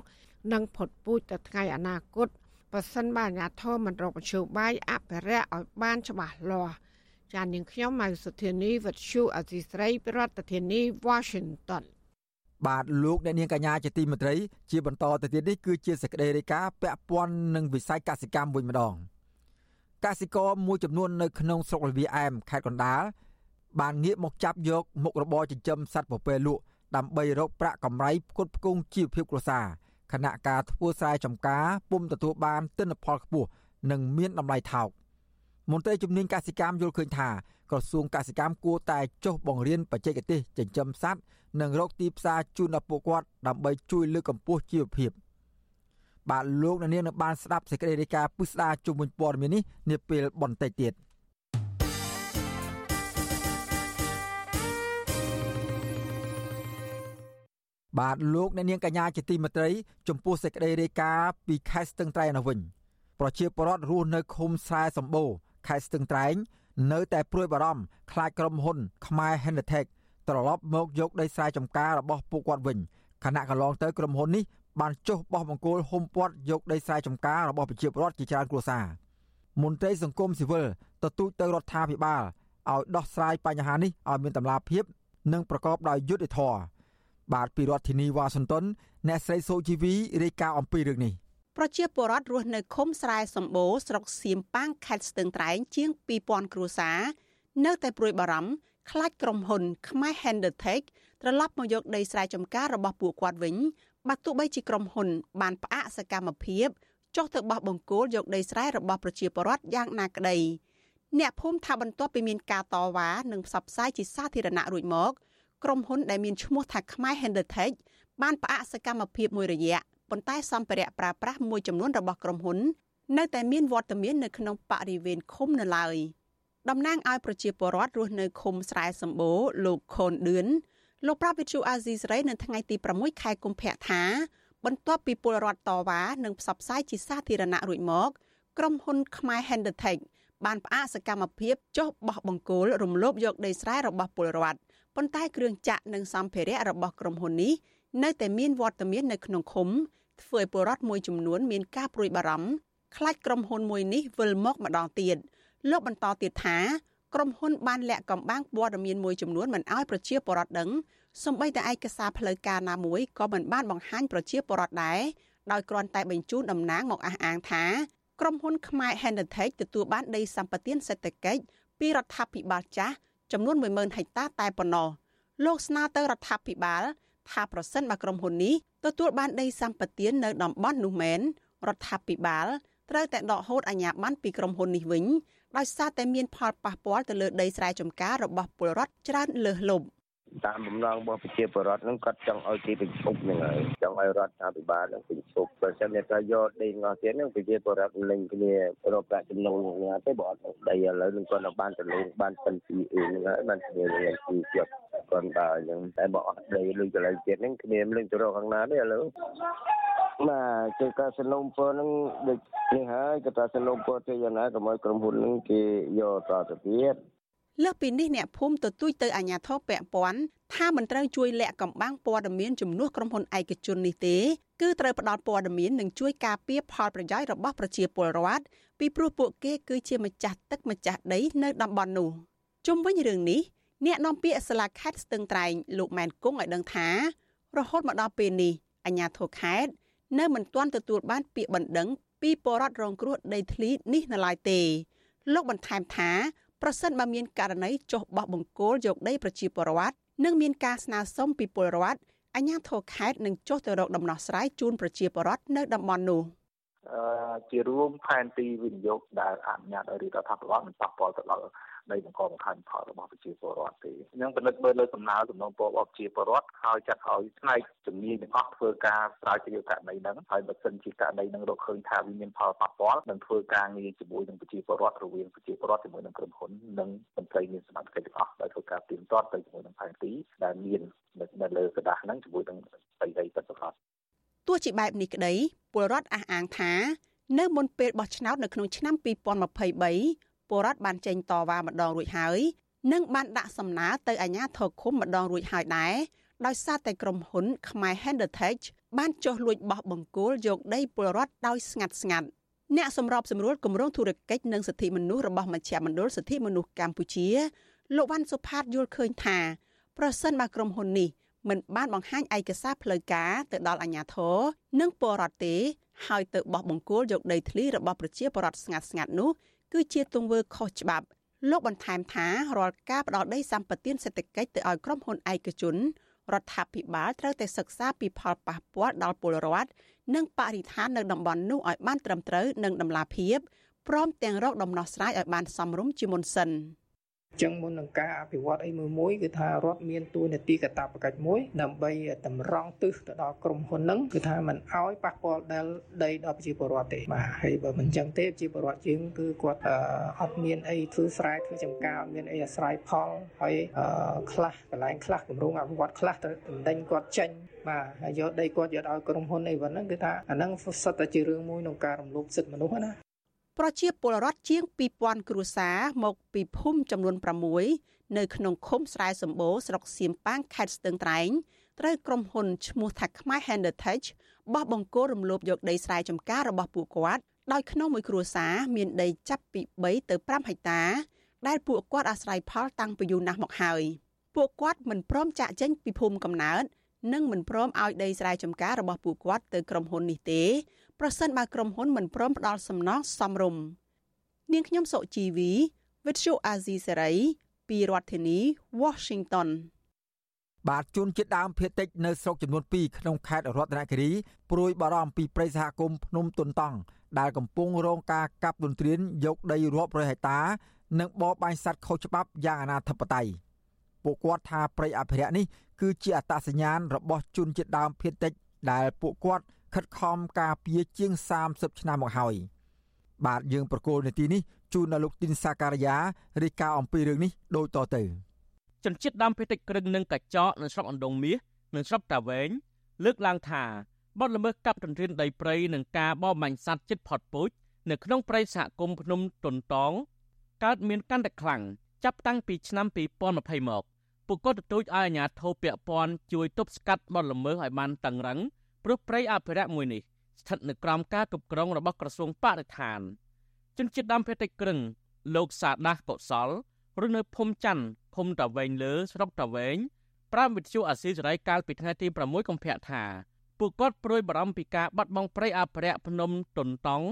នឹងផុតពូជទៅថ្ងៃអនាគតបើសិនបើអាជ្ញាធរមិនរកបញ្ជូបាយអភិរក្សឲ្យបានច្បាស់លាស់ចាននាងខ្ញុំម៉ៅសុធានីវិទ្យុអសីស្រីប្រធានាធិបតី Washington បាទលោកអ្នកនាងកញ្ញាជាទីមេត្រីជាបន្តទៅទៀតនេះគឺជាសេចក្តីរាយការណ៍ពាក់ព័ន្ធនឹងវិស័យកសិកម្មវិញម្ដងកសិករមួយចំនួននៅក្នុងស្រុកលវីអែមខេត្តកណ្ដាលបានងាកមកចាប់យកមុខរបរចិញ្ចឹមសត្វពពែលក់ដើម្បីរកប្រាក់កម្រៃផ្គត់ផ្គង់ជីវភាពគ្រួសារខណៈការធ្វើស្រែចម្ការពុំទទួលបានទិន្នផលខ្ពស់និងមានតម្លៃថោកមន្ត្រីជំនាញកសិកម្មយល់ឃើញថា ក្រសួងកសិកម្មគួរតែចុះបង្រៀនបច្ចេកទេសចិញ្ចឹមសត្វនិងរកទីផ្សារជូនដល់ពួកគាត់ដើម្បីជួយលើកកម្ពស់ជីវភាពបាទលោកនាងនឹងបានស្ដាប់សេចក្តីរាយការណ៍ពុស្ដាជុំវិញព័ត៌មាននេះនាពេលបន្តិចទៀតបាទលោកអ្នកនាងកញ្ញាជាទីមេត្រីចំពោះសេចក្តីរាយការណ៍ពីខេត្តស្ទឹងត្រែងនោះវិញប្រជាពលរដ្ឋរស់នៅឃុំស្រែសម្បូរខេត្តស្ទឹងត្រែង នៅតែព្រួយបារម្ភខ្លាចក្រុមហ៊ុន ខ្មែរ Henetech ត្រឡប់មកយកដីស្រែចម្ការរបស់ពួកគាត់វិញខណៈកន្លងទៅក្រុមហ៊ុននេះបានចុះបោះបង្គោលហុំព័ទ្ធយកដីស្រែចម្ការរបស់ប្រជាពលរដ្ឋជាច្រើនគ្រួសារមន្ត្រីសង្គមស៊ីវិលទទូចទៅរដ្ឋាភិបាលឲ្យដោះស្រាយបញ្ហានេះឲ្យមានតម្លាភាព និងប្រកបដោយយុត្តិធម៌បាទពីរដ្ឋធានីវ៉ាស៊ីនតោនអ្នកស្រីសូជីវីរាយការណ៍អំពីរឿងនេះ ប្រជាពលរដ្ឋរស់នៅឃុំស្រែសម្បូរស្រុកសៀមប៉ាងខេត្តស្ទឹងត្រែងជាង2000គ្រួសារនៅតែព្រួយបារម្ភខ្លាចក្រុមហ៊ុនខ្មែរ Hendertech ត្រឡប់មកយកដីស្រែចម្ការរបស់ពួកគាត់វិញបើទោះបីជាក្រុមហ៊ុន បានផ្អាកសកម្មភាពចុះទៅបោះបង្គោលយកដីស្រែរបស់ប្រជាពលរដ្ឋយ៉ាងណាក្តីអ្នកភូមិថាបន្ទាប់ពីមានការតវ៉ានិងផ្សព្វផ្សាយជាសាធារណៈរួចមកក្រុមហ៊ុនដែលមានឈ្មោះថាខ្មែរ Hendertech បានផ្អាកសកម្មភាពមួយរយៈ ប៉ុន្តែសម្ភារៈប្រើប្រាស់មួយចំនួនរបស់ក្រុមហ៊ុន នៅតែមានវត្តមាននៅក្នុងបរិវេណឃុំនៅឡើយតំណាងឲ្យប្រជាពលរដ្ឋរស់នៅឃុំស្រែសម្បូរលោកខូនឌឿនលោកប្រាប់វិទ្យុអាស៊ីសេរីនៅថ្ងៃទី6ខែកុម្ភៈថាបន្ទាប់ពីពលរដ្ឋតវ៉ានិងផ្សព្វផ្សាយជាសាធារណៈរួចមកក្រុមហ៊ុនខ្មែរ Hendertech បានផ្អាកសកម្មភាពចុះបោះបង្គោលរំលោភយកដីស្រែរបស់ពលរដ្ឋប៉ុន្តែគ្រឿងចាក់និងសម្ភារៈរបស់ក្រុមហ៊ុននេះនៅតែមានវត្តមាននៅក្នុងឃុំ ធ្វើឲ្យពលរដ្ឋមួយចំនួនមានការព្រួយបារម្ភខ្លាចក្រុមហ៊ុនមួយនេះវិលមកម្ដងទៀតលោកបន្តទៀតថាក្រុមហ៊ុនបានលាក់កំបាំងព័ត៌មានមួយចំនួនមិនអោយប្រជាពលរដ្ឋដឹងសម្បីតែឯកសារផ្លូវការណាមួយក៏មិនបានបង្ហាញប្រជាពលរដ្ឋដែរដោយគ្រាន់តែបញ្ជូនតំណាងមកអះអាងថាក្រុមហ៊ុនខ្មែរ Hendertech ទទួលបានដីសម្បត្តិសេដ្ឋកិច្ចពីរដ្ឋាភិបាលចាស់ចំនួន10000ហិកតាតែប៉ុណ្ណោះលោកស្នើទៅរដ្ឋាភិបាល ថាប្រសិនបើក្រុមហ៊ុននេះទទួលបានដីសម្បត្តិនៅតំបន់នោះមែនរដ្ឋាភិបាលត្រូវតែដកហូតអាជ្ញាប័ណ្ណពីក្រុមហ៊ុននេះវិញដោយសារតែមានផលប៉ះពាល់ទៅលើដីស្រែចម្ការរបស់ពលរដ្ឋច្រើនលើសលប់ តាមបំណងរបស់ប្រជាពលរដ្ឋហ្នឹងគាត់ចង់ឲ្យគេបញ្ឈប់ហ្នឹងហើយចង់ឲ្យរដ្ឋាភិបាលហ្នឹងបញ្ឈប់បើមិនតែយកដីងោះទៀតហ្នឹងប្រជាពលរដ្ឋលេងគ្នារកប្រាក់ចំណូលហ្នឹងទេបើអត់ដីឥឡូវនឹងគាត់បានទៅលងបានពិនពីអីហ្នឹងហើយបានគ្នាលេងពីជាប់គាត់ដើរអញ្ចឹងតែបើអត់ដីលុយកន្លែងទៀតហ្នឹងគ្នាមិនលេងទៅរកខាងណាទេឥឡូវបាទជាការសនុំពរនឹងដូចនេះហើយក៏ថាសនុំពរទៅយ៉ាងណាកុំឲ្យក្រុមហ៊ុននឹងគេយកតទៅទៀត លើសពីនេះអ្នកភូមិទទូចទៅអាជ្ញាធរពាក់ព័ន្ធថាមិនត្រូវជួយលាក់កំបាំងព័ត៌មានជំនួសក្រុមហ៊ុនឯកជននេះទេគឺត្រូវផ្ដល់ព័ត៌មាននិងជួយការពារផលប្រយោជន៍របស់ប្រជាពលរដ្ឋពីព្រោះពួកគេគឺជាម្ចាស់ទឹកម្ចាស់ដីនៅតំបន់នោះជុំវិញរឿងនេះអ្នកនាំពាក្យសាលាខេត្តស្ទឹងត្រែងលោកម៉ែនគង់ឲ្យដឹងថា រហូតមកដល់ពេលនេះអាជ្ញាធរខេត្តនៅមិនទាន់ទទួលបានពាក្យបណ្ដឹងពីពលរដ្ឋរងគ្រោះដីធ្លីនេះនៅឡើយទេលោកបន្ថែមថា ប្រសិនបើមានករណីចុះបោះបង្គោលយកដីប្រជាពលរដ្ឋនិងមានការស្នើសុំពីពលរដ្ឋអាជ្ញាធរខេត្តនឹងចុះទៅរកដំណោះស្រាយជូនប្រជាពលរដ្ឋនៅតំបន់នោះជារួមផែនទីវិនិយោគដែលអនុញ្ញាតឲ្យរដ្ឋាភិបាលមិនប៉ះពាល់ទៅដល់ ដីបង្កបង្ខាញផលរបស់ប្រជាពលរដ្ឋទេអញ្ចឹងពិនិត្យមើលលើសំណើសំណងពររបស់ប្រជាពលរដ្ឋហើយចាត់ឲ្យផ្នែកជំនាញទាំងអស់ធ្វើការស្រាវជ្រាវករណីហ្នឹងហើយបើសិនជាករណីហ្នឹងរកឃើញថាវាមានផលប៉ះពាល់នឹងធ្វើការងារជាមួយនឹងប្រជាពលរដ្ឋរវាងប្រជាពលរដ្ឋជាមួយនឹងក្រុមហ៊ុននិងមន្ត្រីមានសមត្ថកិច្ចទាំងអស់ដែលធ្វើការទៀងទាត់ទៅជាមួយនឹងផែនទីដែលមាននៅលើក្រដាស់ហ្នឹងជាមួយនឹងដីដីពិតប្រាកដទោះជាបែបនេះក្តីពលរដ្ឋអះអាងថា នៅមុនពេលបោះឆ្នោតនៅក្នុងឆ្នាំ2023 ពលរដ្ឋបានចេញតវ៉ាម្ដងរួចហើយនិងបានដាក់សំណើទៅអាជ្ញាធរឃុំម្ដងរួចហើយដែរដោយសារតែក្រុមហ៊ុនខ្មែរ Hendertech បានចុះលួចបោះបង្គោលយកដីពលរដ្ឋដោយស្ងាត់ស្ងាត់អ្នកសម្របសម្រួលគម្រោងធុរកិច្ចនិងសិទ្ធិមនុស្សរបស់មជ្ឈមណ្ឌលសិទ្ធិមនុស្សកម្ពុជាលោកវ៉ាន់សុផាតយល់ឃើញថាប្រសិនបើក្រុមហ៊ុននេះមិនបានបង្ហាញឯកសារផ្លូវការទៅដល់អាជ្ញាធរនិងពលរដ្ឋទេ ហើយទៅបោះបង្គោលយកដីធ្លីរបស់ប្រជាពលរដ្ឋស្ងាត់ស្ងាត់នោះគឺជាទង្វើខុសច្បាប់លោកបន្ថែមថារាល់ការផ្ដោតដីសម្បត្តិសេដ្ឋកិច្ចទៅឲ្យក្រុមហ៊ុនឯកជនរដ្ឋាភិបាលត្រូវតែសិក្សាពីផលប៉ះពាល់ដល់ពលរដ្ឋនិងបរិស្ថាននៅតំបន់នោះឲ្យបានត្រឹមត្រូវនិងតម្លាភាពព្រមទាំងរកដំណោះស្រាយឲ្យបានសមរម្យជាមុនសិន។ ចឹងមុននឹងការអភិវឌ្ឍអីមួយមួយគឺថារដ្ឋមានតួនាទីកាតព្វកិច្ចមួយ ដើម្បីតម្រង់ទិសទៅដល់ក្រុមហ៊ុនហ្នឹងគឺថាมันឲ្យប៉ះពាល់ដល់ដីដល់ប្រជាពលរដ្ឋទេបាទហើយបើមិនចឹងទេប្រជាពលរដ្ឋយើងគឺគាត់អត់មានអីធ្វើស្រែធ្វើចំការអត់មានអីអាស្រ័យផលហើយខ្លះកន្លែងខ្លះគម្រោងអភិវឌ្ឍខ្លះទៅដេញគាត់ចេញបាទហើយយកដីគាត់យកឲ្យក្រុមហ៊ុនអីប៉ុណ្ណឹងគឺថាអាហ្នឹងសុទ្ធតែជារឿងមួយក្នុងការរំលោភសិទ្ធិមនុស្សណា ប្រជាពលរដ្ឋជាង2000គ្រួសារមកពីភូមិចំនួន6នៅក្នុងឃុំស្រែសម្បូរស្រុកសៀមប៉ាងខេត្តស្ទឹងត្រែងត្រូវក្រុមហ៊ុនឈ្មោះថាខ្មែរ Hendertech បោះបង្គោលរំលោភយកដីស្រែចម្ការរបស់ពួកគាត់ដោយក្នុងមួយគ្រួសារមានដីចាប់ពី3ទៅ5ហិកតា ដែលពួកគាត់អាស្រ័យផលតាំងពីយូរណាស់មកហើយពួកគាត់មិនព្រមចាក់ចេញពីភូមិកំណើតនិងមិនព្រមឲ្យដីស្រែចម្ការរបស់ពួកគាត់ទៅក្រុមហ៊ុននេះទេ ប្រសិនបើក្រុមហ៊ុនមិនព្រមផ្ដល់សំណងសមរម្យនាងខ្ញុំសុជីវី With you Azizi Serai ពីរដ្ឋធានី Washington បាទជួនជាដើមភៀតតិចនៅស្រុកចំនួន2ក្នុងខេត្តរតនគិរីព្រួយបារម្ភពីប្រិយសហគមន៍ភ្នំទុនតង់ដែលកំពុងរងការកាប់ទន្ទ្រានយកដីរាប់រយហិកតា និងបរបាញ់សត្វខុសច្បាប់យ៉ាងអនាធិបតេយ្យពួកគាត់ថាព្រៃអភិរក្សនេះគឺជាអត្តសញ្ញាណរបស់ជនជាតិដើមភាគតិចដែលពួកគាត់ ខិតខំការពារជាង30ឆ្នាំមកហើយបាទយើងប្រកូលនាទីនេះជូនដល់លោកទីនសាការីយ៉ារាយការណ៍អំពីរឿងនេះដូចតទៅជនជាតិដើមភាគតិចក្រឹងនិងកញ្ចក់នៅស្រុកអណ្ដងមាសនិងស្រុកតាវែងលើកឡើងថាបទល្មើសកាប់ទន្ទ្រានដីព្រៃនិងការបរបាញ់សត្វជិតផុតពូជនៅក្នុងព្រៃសហគមន៍ភ្នំតុនតងកើតមានកាន់តែខ្លាំងចាប់តាំងពីឆ្នាំ2020មកពួកគាត់ទទូចឲ្យអាជ្ញាធរពាក់ព័ន្ធជួយទប់ស្កាត់បទល្មើសឲ្យបានតឹងរឹង ព្រោះព្រៃអភិរក្សមួយនេះស្ថិតនៅក្រោមការគ្រប់គ្រងរបស់ក្រសួងបរិស្ថានជនជាតិដើមភាគតិចក្រឹងលោកសាដាសកុសលឬនៅភូមិច័ន្ទភូមិតាវែងលើស្រុកតាវែងប្រាប់វិទ្យុអាស៊ីសេរីកាលពីថ្ងៃទី6កុម្ភៈថាពួកគាត់ព្រួយបារម្ភពីការបាត់បង់ព្រៃអភិរក្សភ្នំតុនតង់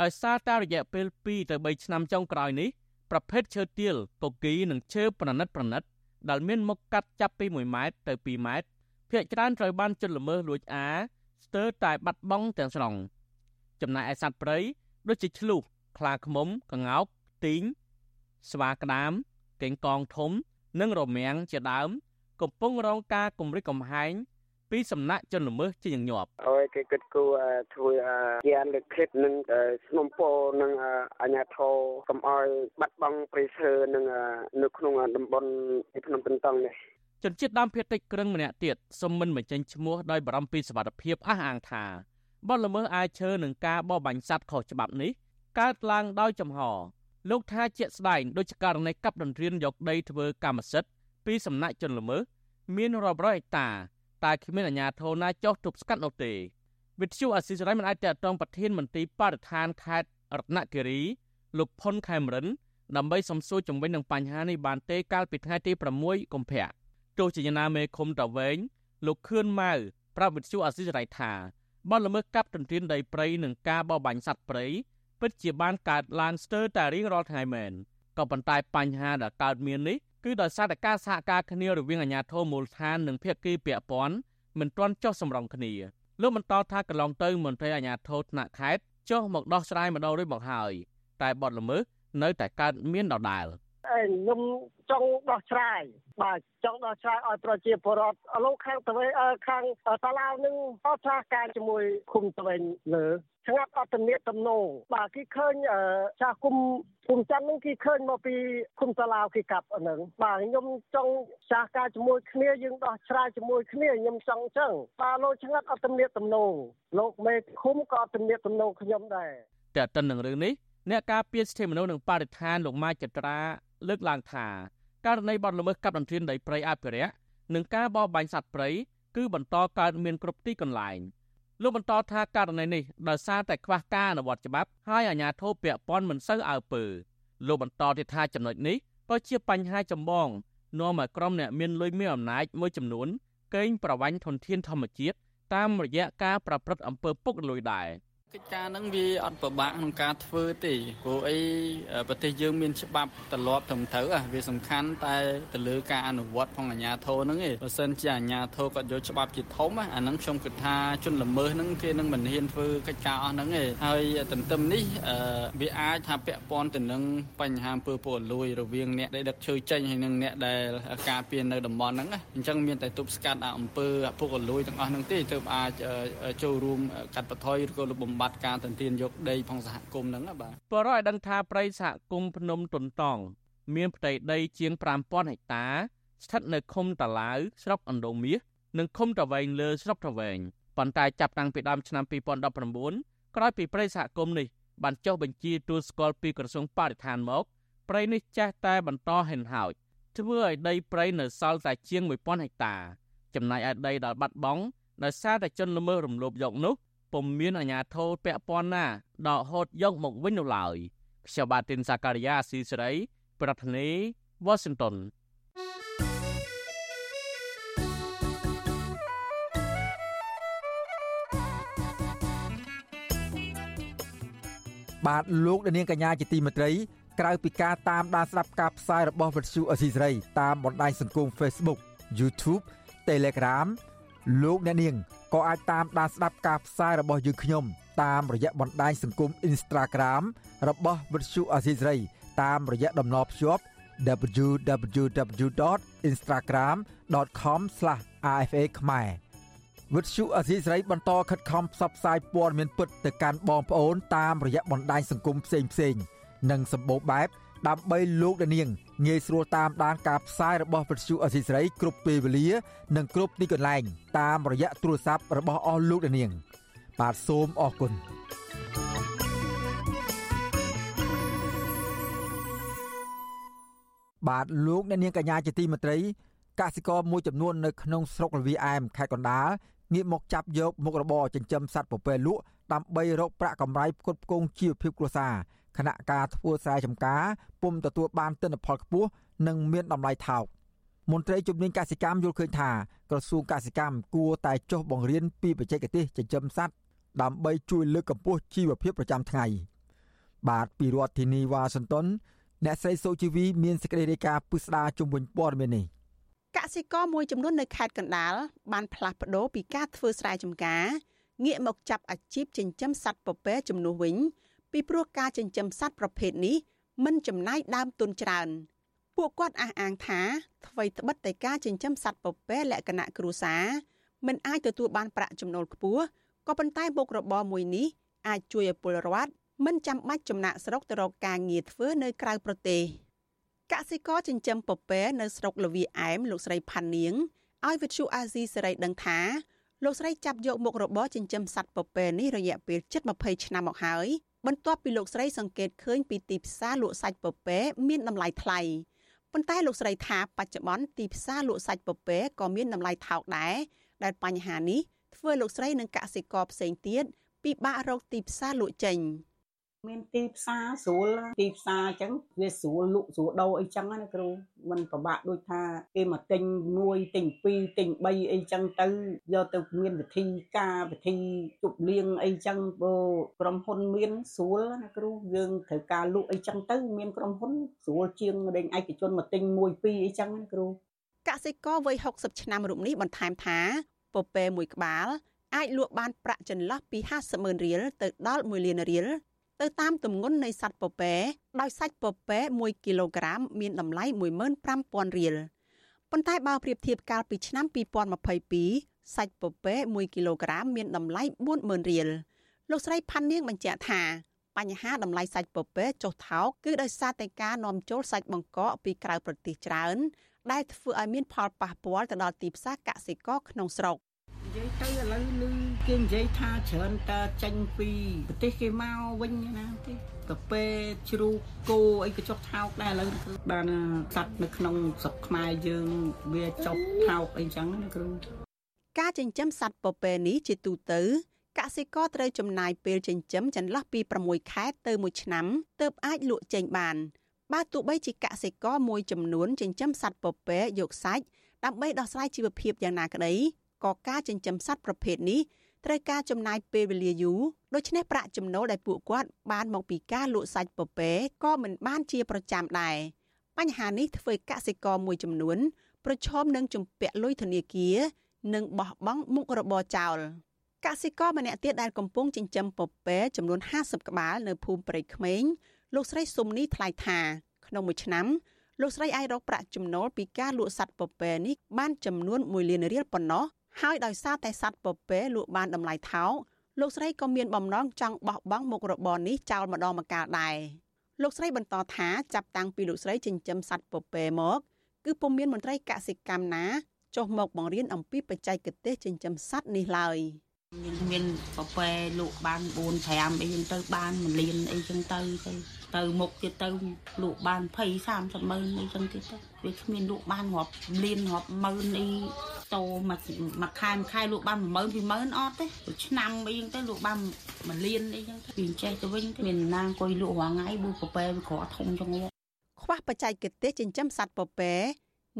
ដោយសារតែរយៈពេល2ទៅ3ឆ្នាំចុងក្រោយនេះប្រភេទឈើទាលកុកីនិងឈើប្រណិតប្រណិតដែលមានមុខកាត់ចាប់ពី1ម៉ែត្រទៅ2ម៉ែត្រ ភាគច្រើនត្រូវបានជន់ល្មើសលួចអាស្ទើរតែបាត់បង់ទាំងស្រុងចំណែកឯសត្វព្រៃដូចជាឆ្លុះខ្លាឃ្មុំក្ងោកទីងស្វាក្តាមកេងកងធំ និងរមាំងជាដើម កំពុងរងការគំរាមកំហែងពីសំណាក់ជនល្មើសជាញញប់ហើយគេគិតគូរធ្វើជាលើកខិតនឹងស្នំពោនឹងអាញាធរកុំឲ្យបាត់បង់ព្រៃឈើនឹងនៅក្នុងតំបន់ភ្នំពេញតង់នេះ ជនជាតិដើមភាគតិចក្រឹងម្នាក់ទៀតសុំមិនបញ្ចេញឈ្មោះដោយបារម្ភពីសុវត្ថិភាពអះអាងថាបទល្មើសអាយឈើនឹងការបរបាញ់សត្វខុសច្បាប់នេះកើតឡើងដោយចំហលោកថាជាក់ស្ដែងដូចជាករណីកាប់ដន្រៀនយកដីធ្វើកម្មសិទ្ធិពីសំណាក់ជនល្មើសមានរាប់រយហិកតាតែគ្មានអាជ្ញាធរណាចោះទប់ស្កាត់នោះទេវិទ្យុអស៊ីសេរីមិនអាចតតងប្រធានមន្ត្រីបរិស្ថានខេត្តរតនគិរីលោកផុនខេមរិនដើម្បីសំសួរជំវិញនឹងបញ្ហានេះបានទេកាលពីថ្ងៃទី6កុម្ភៈ ទោះជាយ៉ាងណាមេឃុំតាវែងលោកខឿនម៉ៅប្រាប់វិទ្យុអស៊ីសេរីថាបទល្មើសកាប់ទន្ទ្រានដីព្រៃនិងការបរបាញ់សត្វព្រៃពិតជាបានកើតឡើងស្ទើរតែរៀងរាល់ថ្ងៃមែនក៏ប៉ុន្តែបញ្ហាដែលកើតមាននេះគឺដោយសារតែការសហការគ្នារវាងអាជ្ញាធរមូលដ្ឋាននិងភាគីពាក់ព័ន្ធមិនទាន់ចុះសម្រុងគ្នាលោកបន្តថាកន្លងទៅមន្ត្រីអាជ្ញាធរថ្នាក់ខេត្តចុះមកដោះស្រាយម្ដងរួចមកហើយតែបទល្មើសនៅតែកើតមានដដែល ខ្ញុំចង់ដោះស្រាយបាទចង់ដោះស្រាយឲ្យប្រជាពលរដ្ឋឥឡូវខាងទៅខាងតាឡាវនឹងអត់ឆ្លាស់ការជាមួយឃុំទៅវិញលើស្ងាត់អត់ទំនាក់ទំនងបាទគេឃើញចាស់គុំគុំច័ន្ទនឹងគេឃើញមកពីគុំតាឡាវគេកាប់អាហ្នឹងបាទខ្ញុំចង់ចាស់ការជាមួយគ្នាយើងដោះស្រាយជាមួយគ្នាខ្ញុំចង់អញ្ចឹងបាទលោកឆ្ងាត់អត់ទំនាក់ទំនងលោកមេឃុំក៏អត់ទំនាក់ទំនងខ្ញុំដែរតែតិននឹងរឿងនេះអ្នកការពារសិទ្ធិមនុស្សនិងបរិស្ថានលោកម៉ាចត្រា លើកឡើងថាករណីបទល្មើសកាប់ដន្ទ្រានដីព្រៃអភិរក្សនិងការបរបាញ់សត្វព្រៃគឺបន្តកើតមានគ្រប់ទីកន្លែងលោកបន្តថាករណីនេះដោយសារតែខ្វះការអនុវត្តច្បាប់ហើយអាជ្ញាធរពាក់ព័ន្ធមិនសូវអើពើលោកបន្តទៀតថាចំណុចនេះក៏ជាបញ្ហាចម្បងនាំឲ្យក្រុមអ្នកមានលុយមានអំណាចមួយចំនួនកេងប្រវ័ញ្ចធនធានធម្មជាតិតាមរយៈការប្រព្រឹត្តអំពើពុករលួយដែរ។ កិច្ចការហ្នឹងវាអត់ពិបាកក្នុងការធ្វើទេព្រោះអីប្រទេសយើងមានច្បាប់ទម្លាប់ត្រឹមត្រូវវាសំខាន់តែទៅលើការអនុវត្តផងអាជ្ញាធរហ្នឹងឯងបើសិនជាអាជ្ញាធរគាត់យកច្បាប់ជាធំអាហ្នឹងខ្ញុំគិតថាជនល្មើសហ្នឹងគេនឹងមិនហ៊ានធ្វើកិច្ចការអស់ហ្នឹងឯងហើយទន្ទឹមនេះវាអាចថាពាក់ព័ន្ធទៅនឹងបញ្ហាអំពើពុករលួយរវាងអ្នកដែលដឹកឈើចេញហើយនិងអ្នកដែលការពារនៅតំបន់ហ្នឹងអញ្ចឹងមានតែទប់ស្កាត់អំពើពុករលួយទាំងអស់ហ្នឹងទេទើបអាចចូលរួមកាត់បន្ថយឬក៏លុបបំបាត់ការទន្ទ្រានយកដីផងសហគមន៍ហ្នឹងបាទបរិយឲ្យដឹងថាព្រៃសហគមន៍ភ្នំទុនតង់មានផ្ទៃដីជាង5000ហិកតា ស្ថិតនៅឃុំតាឡាវស្រុកអណ្ដូងមាសនិងឃុំតាវែងលើស្រុកតាវែងប៉ុន្តែចាប់តាំងពីដើមឆ្នាំ2019ក្រោយពីព្រៃសហគមន៍នេះបានចុះបញ្ជីទួលស្គាល់ពីក្រសួងបរិស្ថានមកព្រៃនេះចាស់តែបន្តហិនហោចធ្វើឲ្យដីព្រៃនៅសល់តែជាង1000ហិកតា ចំណែកឯដីដែលបាត់បង់ដោយសារតែជនល្មើសរំលោភយកនោះ ពុំមានអាជ្ញាធរពាក់ព័ន្ធណាដកហូតយកមកវិញនោះឡើយខ្ញុំបាទទីនសាការីយ៉ាស៊ីសេរី ប្រធានាធិបតី Washington បាទលោកនាងកញ្ញាជាទីមេត្រីក្រៅពីការតាមដានស្ដាប់ការផ្សាយរបស់វិទ្យុអស៊ីសេរីតាមបណ្ដាញសង្គម Facebook YouTube Telegram លោកអ្នកនាងក៏អាចតាមដានស្ដាប់ការផ្សាយរបស់យើងខ្ញុំ តាមរយៈបណ្ដាញសង្គម Instagram របស់វិទ្យុអាស៊ីសេរីតាមរយៈតំណភ្ជាប់ www.instagram.com/rfa ខ្មែរវិទ្យុអាស៊ីសេរីបន្តខិតខំផ្សព្វផ្សាយព័ត៌មានពិតទៅកាន់បងប្អូនតាមរយៈបណ្ដាញសង្គមផ្សេងៗនិងសម្បូរបែបដើម្បីលោកដានាង ងាយស្រួលតាមដានការផ្សាយរបស់វិទ្យុអសីសេរីគ្រប់ពេលវេលា និងគ្រប់ទីកន្លែង តាមរយៈទូរស័ព្ទរបស់អស់លោកដានាង បាទសូមអរគុណបាទលោកអ្នកនាងកញ្ញាជាទីមេត្រីកសិករមួយចំនួននៅក្នុងស្រុកលវីអែមខេត្តកណ្ដាលងាកមកចាប់យកមុខរបរចិញ្ចឹមសត្វពពែលក់ដើម្បីរកប្រាក់កម្រៃផ្គត់ផ្គង់ជីវភាពគ្រួសារ ខណៈការធ្វើស្រែចម្ការពុំទទួលបានទិន្នផលខ្ពស់និងមានតម្លៃថោកមន្ត្រីជំនាញកសិកម្មយល់ឃើញថាក្រសួងកសិកម្មគួរតែចុះបង្រៀនពីបច្ចេកទេសចិញ្ចឹមសត្វដើម្បីជួយលើកកម្ពស់ជីវភាពប្រចាំថ្ងៃបាទពីរដ្ឋធានីវ៉ាស៊ីនតោនអ្នកស្រីសូជីវីមានសេចក្តីរាយការណ៍ពិស្ដារជុំវិញព័ត៌មាននេះកសិករមួយចំនួននៅខេត្តកណ្ដាលបានផ្លាស់ប្ដូរពីការធ្វើស្រែចម្ការងាកមកចាប់អាជីពចិញ្ចឹមសត្វពពែជំនួសវិញ ពីព្រោះការចិញ្ចឹមសត្វប្រភេទនេះមិនចំណាយដើមទុនច្រើនពួកគាត់អះអាងថាអ្វីត្បិតតែការចិញ្ចឹមសត្វពពែលក្ខណៈគ្រួសារមិនអាចទទួលបានប្រាក់ចំណូលខ្ពស់ក៏ប៉ុន្តែមុខរបរមួយនេះអាចជួយឲ្យពលរដ្ឋមិនចាំបាច់ចំណាក់ស្រុកទៅរកការងារធ្វើនៅក្រៅប្រទេសកសិករចិញ្ចឹមពពែនៅស្រុកលវីអែមលោកស្រីផាន់នាងឲ្យវិទ្យុអាស៊ីសេរីដឹងថាលោកស្រីចាប់យកមុខរបរចិញ្ចឹមសត្វពពែនេះរយៈពេលជិត20ឆ្នាំមកហើយ បន្ទាប់ពីលោកស្រីសង្កេតឃើញពីទីផ្សារលក់សាច់ពពែមានតម្លៃថ្លៃប៉ុន្តែលោកស្រីថាបច្ចុប្បន្នទីផ្សារលក់សាច់ពពែក៏មានតម្លៃថោកដែរដែលបញ្ហានេះធ្វើលោកស្រីនិងកសិករផ្សេងទៀតពិបាករកទីផ្សារលក់ចេញ។ មានទីផ្សារស្រួលទីផ្សារអញ្ចឹងវាស្រួលលក់ស្រួលដូរអីចឹងណាគ្រូมันពិបាកដូចថាគេមកទិញមួយទិញពីរទិញ3អីចឹងទៅយកទៅមានវិធីការវិធីជប់លៀងអីចឹងបើក្រុមហ៊ុនមានស្រួលណាគ្រូយើងត្រូវការលក់អីចឹងទៅមានក្រុមហ៊ុនស្រួលជាងដេញឯកជនមកទិញមួយពីរអីចឹងណាគ្រូកសិករវ័យ60ឆ្នាំរូបនេះបន្ថែមថាពពែមួយក្បាលអាចលក់បានប្រាក់ចន្លោះពី50ម៉ឺនរៀលទៅដល់1លានរៀល ទៅតាមទម្ងន់នៃសត្វពពែដោយសាច់ពពែ1គីឡូក្រាមមានតម្លៃ15000រៀលប៉ុន្តែបើប្រៀបធៀបកាលពីឆ្នាំ2022សាច់ពពែ1គីឡូក្រាមមានតម្លៃ40000រៀលលោកស្រីផាន់នាងបញ្ជាក់ថាបញ្ហាតម្លៃសាច់ពពែចុះថោកគឺដោយសារតែការនាំចូលសាច់បង្កកពីក្រៅប្រទេសច្រើនដែលធ្វើឲ្យមានផលប៉ះពាល់ទៅដល់ទីផ្សារកសិករក្នុងស្រុកនិយាយទៅឥឡូវលឺ គេនិយាយថាច្រើនតើចេញពីប្រទេសគេមកវិញណាទេកាហ្វេជ្រូកគោអីក៏ចុះថោកដែរឥឡូវបានសัตว์នៅក្នុងស្រុកខ្មែរយើងវាចុះថោកអីចឹងណាគ្រូការចិញ្ចឹមសត្វពពែនេះជាទូទៅកសិករត្រូវចំណាយពេលចិញ្ចឹមចន្លោះពី6ខែទៅ1ឆ្នាំទើបអាចលក់ចេញបានបើទោះបីជាកសិករមួយចំនួនចិញ្ចឹមសត្វពពែយកសាច់ដើម្បីដោះស្រាយជីវភាពយ៉ាងណាក្តីក៏ការចិញ្ចឹមសត្វប្រភេទនេះ ត្រូវការចំណាយពេលវេលាយូរដូច្នេះប្រាក់ចំណូលដែលពួកគាត់បានមកពីការលក់សាច់ពពែក៏មិនបានជាប្រចាំដែរបញ្ហានេះធ្វើកសិករមួយចំនួន ប្រឈមនឹងជំពាក់លុយធនាគារនិងបោះបង់មុខរបរចោលកសិករម្នាក់ទៀតដែលកំពុងចិញ្ចឹមពពែចំនួន50ក្បាលនៅភូមិព្រៃក្មេងលោកស្រីសុំនេះថ្លែងថាក្នុងមួយឆ្នាំលោកស្រីអាចរកប្រាក់ចំណូលពីការលក់សត្វពពែនេះបានចំនួន1លានរៀលប៉ុណ្ណោះ ហើយដោយសារតែសัตว์ពពែលក់បានតម្លៃថោកលោកស្រីក៏មានបំណងចង់បោះបង់មុខរបរនេះចោលម្ដងម្កាលដែរលោកស្រីបន្តថាចាប់តាំងពីលោកស្រីចិញ្ចឹមសัตว์ពពែមកគឺពុំមានមន្ត្រីកសិកម្មណាចុះមកបង្រៀនអំពីបច្ចេកទេសចិញ្ចឹមសត្វនេះឡើយយើងមានពពែលក់បាន4 5អីចឹងទៅបាន1លានអីចឹងទៅទៅ ទៅមុខទៀតទៅលក់បាន20 30ម៉ឺនអីចឹងទៀតទៅវាគ្មានលក់បានរាប់លានរាប់ម៉ឺនអីតោមួយមួយខែមួយខែលក់បាន10000 20000អត់ទេឆ្នាំអីចឹងទៅលក់បាន1លានអីចឹងទៅវាចេះទៅវិញមានណាអង្គុយលក់រាល់ថ្ងៃប៊ូពពែវាក្រធំចឹងខ្វះបច្ចេកទេសចិញ្ចឹមសត្វពពែ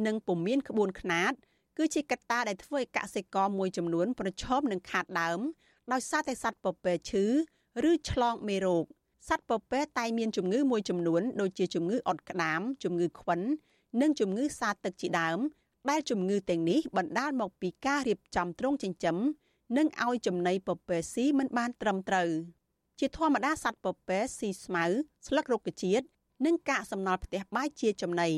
និងពុំមានក្បួនខ្នាតគឺជាកត្តាដែលធ្វើឲ្យកសិករមួយចំនួនប្រឈមនឹងខាតដើមដោយសារតែសត្វពពែឈឺឬឆ្លងមេរោគ សត្វពពែតែមានជំងឺមួយចំនួនដូចជាជំងឺអុតក្តាមជំងឺខ្វិននិងជំងឺសាទឹកជាដើមដែលជំងឺទាំងនេះបណ្ដាលមកពីការរៀបចំទ្រុងចិញ្ចឹមនិងឲ្យចំណីពពែស៊ីមិនបានត្រឹមត្រូវជាធម្មតាសត្វពពែស៊ីស្មៅស្លឹករុក្ខជាតិនិងកាកសំណល់ផ្ទះបាយជាចំណី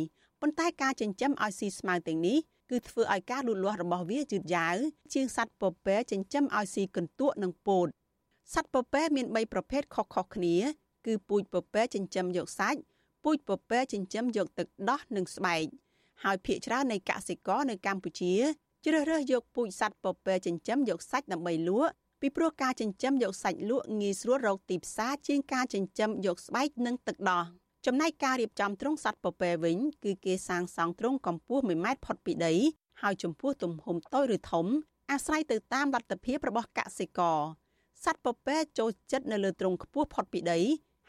ប៉ុន្តែការចិញ្ចឹមឲ្យស៊ីស្មៅទាំងនេះគឺធ្វើឲ្យការលូតលាស់របស់វាយឺតយ៉ាវជាងសត្វពពែចិញ្ចឹមឲ្យស៊ីកន្ទក់និងពោត សត្វពពែមាន3ប្រភេទខុសៗគ្នា គឺពូជពពែចិញ្ចឹមយកសាច់ពូជពពែចិញ្ចឹមយកទឹកដោះនិងស្បែកហើយភាគច្រើននៃកសិករនៅកម្ពុជាជ្រើសរើសយកពូជសត្វពពែចិញ្ចឹមយកសាច់ដើម្បីលក់ពីព្រោះការចិញ្ចឹមយកសាច់លក់ងាយស្រួលរកទីផ្សារជាងការចិញ្ចឹមយកស្បែកនិងទឹកដោះចំណែកការរៀបចំទ្រុងសត្វពពែវិញ គឺគេសាងសង់ទ្រុងកម្ពស់1ម៉ែត្រផុតពីដី ហើយចំពោះទំហំតូចឬធំអាស្រ័យទៅតាមលទ្ធភាពរបស់កសិករ សត្វពពែចូលចិត្តនៅលើទ្រុងខ្ពស់ផុតពីដី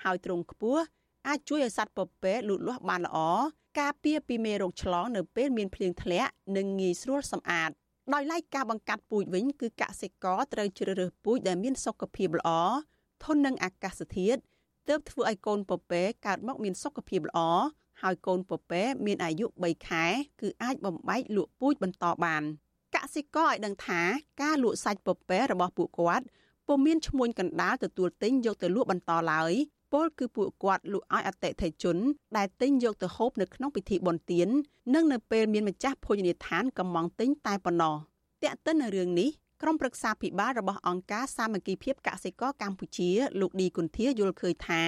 ហើយទ្រុងខ្ពស់អាចជួយឲ្យសត្វពពែលូតលាស់បានល្អការពារពីមេរោគឆ្លងនៅពេលមានភ្លៀងធ្លាក់និងងាយស្រួលសម្អាតដោយឡែកការបង្កាត់ពូជវិញគឺកសិករត្រូវជ្រើសរើសពូជដែលមានសុខភាពល្អធន់នឹងអាកាសធាតុទើបធ្វើឲ្យកូនពពែកើតមកមានសុខភាពល្អហើយកូនពពែមានអាយុ3ខែគឺអាចបំបែកលក់ពូជបន្តបានកសិករឲ្យដឹងថាការលក់សាច់ពពែរបស់ពួកគាត់ ពុំមានឈ្មួញកណ្ដាលទទួលទិញយកទៅលក់បន្តឡើយពលគឺពួកគាត់លក់ឲ្យអតិថិជន ដែលទិញយកទៅហូបនៅក្នុងពិធីបុណ្យទាននិងនៅពេលមានម្ចាស់ភោជនីយដ្ឋានកំងទិញតែប៉ុណ្ណោះតែកតិននៅរឿងនេះក្រុមប្រឹក្សាភិបាលរបស់អង្គការសាមគ្គីភាពកសិករកម្ពុជាលោកឌីគុន្ធាយល់ឃើញថា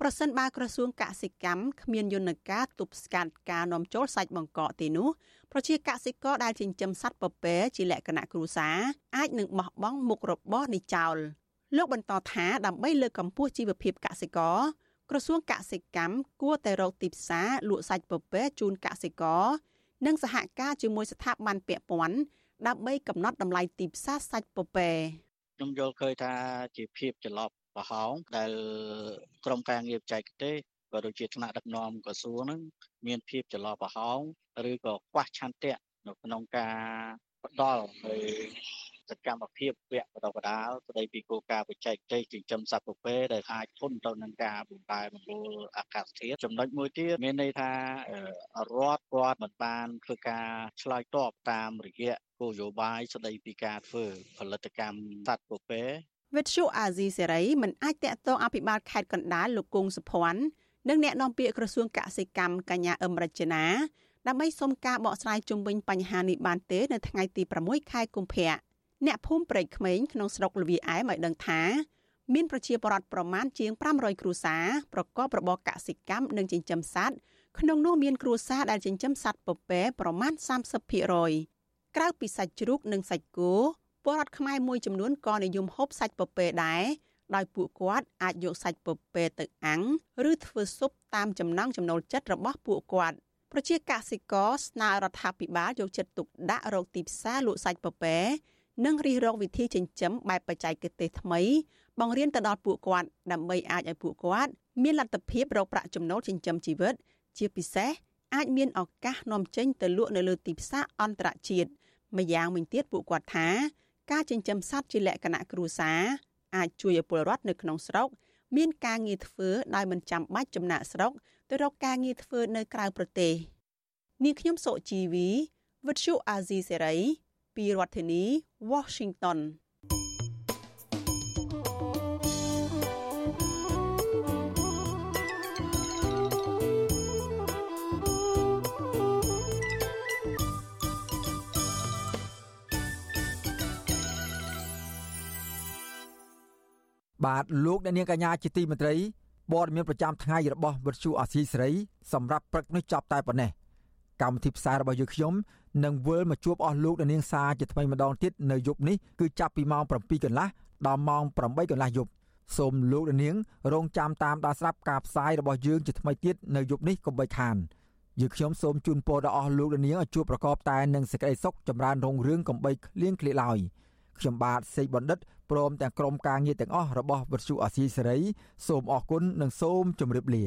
ប្រសិនបើក្រសួងកសិកម្មគ្មានយន្តការទប់ស្កាត់ការនាំចូលសាច់បង្កកទេនោះប្រជាកសិករដែលចិញ្ចឹមសត្វពពែជាលក្ខណៈគ្រួសារអាចនឹងបោះបង់មុខរបរនេះចោលលោកបន្តថាដើម្បីលើកកម្ពស់ជីវភាពកសិករក្រសួងកសិកម្មគួរតែរកទីផ្សារលក់សាច់ពពែជូនកសិករនិងសហការជាមួយស្ថាប័នពាក់ព័ន្ធដើម្បីកំណត់តម្លៃទីផ្សារសាច់ពពែខ្ញុំយល់ឃើញថាជាភាពច្រឡប់ ប្រហោងដែលក្រមការងារបច្ចេកទេសក៏ដូចជាថ្នាក់ដឹកនាំក្រសួងហ្នឹងមានភាពច្រឡប់ប្រហោងឬក៏ខ្វះឆន្ទៈនៅក្នុងការផ្ដល់នៅសកម្មភាពវគ្គបណ្ដុះបណ្ដាលស្ដីពីគោលការណ៍បច្ចេកទេសចិញ្ចឹមសត្វពពែដែលអាចធន់ទៅនឹងការបំបែបំពុលអាកាសធាតុចំណុចមួយទៀតមានន័យថារដ្ឋគាត់មិនបានធ្វើការឆ្លើយតបតាមរយៈគោលនយោបាយស្ដីពីការធ្វើផលិតកម្មសត្វពពែ វិទ្យុអាស៊ីសេរីមិនអាចតាក់ទងអភិបាលខេត្តកណ្ដាលលោកគង់សុភ័ណ្ឌនិងអ្នកនាំពាក្យក្រសួងកសិកម្មកញ្ញាអឹមរចនាដើម្បីសុំការបកស្រាយជុំវិញបញ្ហានេះបានទេនៅថ្ងៃទី6ខែកុម្ភៈអ្នកភូមិព្រែកក្មេងក្នុងស្រុកលវីអែមឲ្យដឹងថាមានប្រជាពលរដ្ឋប្រមាណជាង500គ្រួសារប្រកបរបរកសិកម្មនិងចិញ្ចឹមសត្វក្នុងនោះមានគ្រួសារដែលចិញ្ចឹមសត្វពពែប្រមាណ30%ក្រៅពីសាច់ជ្រូកនិងសាច់គោ ពលរដ្ឋខ្មែរមួយចំនួនក៏និយមហូបសាច់ពពែដែរដោយពួកគាត់អាចយកសាច់ពពែទៅអាំងឬធ្វើស៊ុបតាមចំណង់ចំណូលចិត្តរបស់ពួកគាត់ប្រជាកសិករស្នើរដ្ឋាភិបាលយកចិត្តទុកដាក់រកទីផ្សារលក់សាច់ពពែនិងរិះរកវិធីចិញ្ចឹមបែបបច្ចេកទេសថ្មី បង្រៀនទៅដល់ពួកគាត់ដើម្បីអាចឲ្យពួកគាត់មានលទ្ធភាពរកប្រាក់ចំណូលចិញ្ចឹមជីវិត ជាពិសេសអាចមានឱកាសនាំចេញទៅលក់នៅលើទីផ្សារអន្តរជាតិម្យ៉ាងវិញទៀតពួកគាត់ថា ការចិញ្ចឹមសត្វជាលក្ខណៈគ្រួសារអាចជួយឲ្យពលរដ្ឋនៅក្នុងស្រុកមានការងារធ្វើដោយមិនចាំបាច់ចំណាក់ស្រុកទៅរកការងារធ្វើនៅក្រៅប្រទេសនាងខ្ញុំសុជីវីវិទ្យុអាស៊ីសេរីពីរដ្ឋធានី Washington បាទលោកអ្នកនាងកញ្ញាជាទីមេត្រីព័ត៌មានប្រចាំថ្ងៃរបស់វិទ្យុអាស៊ីសេរីសម្រាប់ព្រឹកនេះចប់តែប៉ុណ្ណេះកម្មវិធីផ្សាយរបស់យើងខ្ញុំនឹងវិលមកជួបអស់លោកអ្នកនាងសាជាថ្មីម្ដងទៀតនៅយប់នេះគឺចាប់ពីម៉ោង7កន្លះដល់ម៉ោង8កន្លះយប់សូមលោកអ្នកនាង រងចាំតាមដានស្ដាប់ការផ្សាយរបស់យើងជាថ្មីទៀតនៅយប់នេះកុំបីខានយើងខ្ញុំសូមជូនពរដល់អស់លោកអ្នកនាងឲ្យជួបប្រកបតែនឹងសេចក្តីសុខចម្រើនរុងរឿងកំបីគ្លៀងគ្លៀកឡើយ ខ្ញុំបាទសេកបណ្ឌិតព្រមទាំងក្រុមការងារទាំងអស់របស់វិទ្យុអាស៊ីសេរីសូមអរគុណនិងសូមជម្រាបលា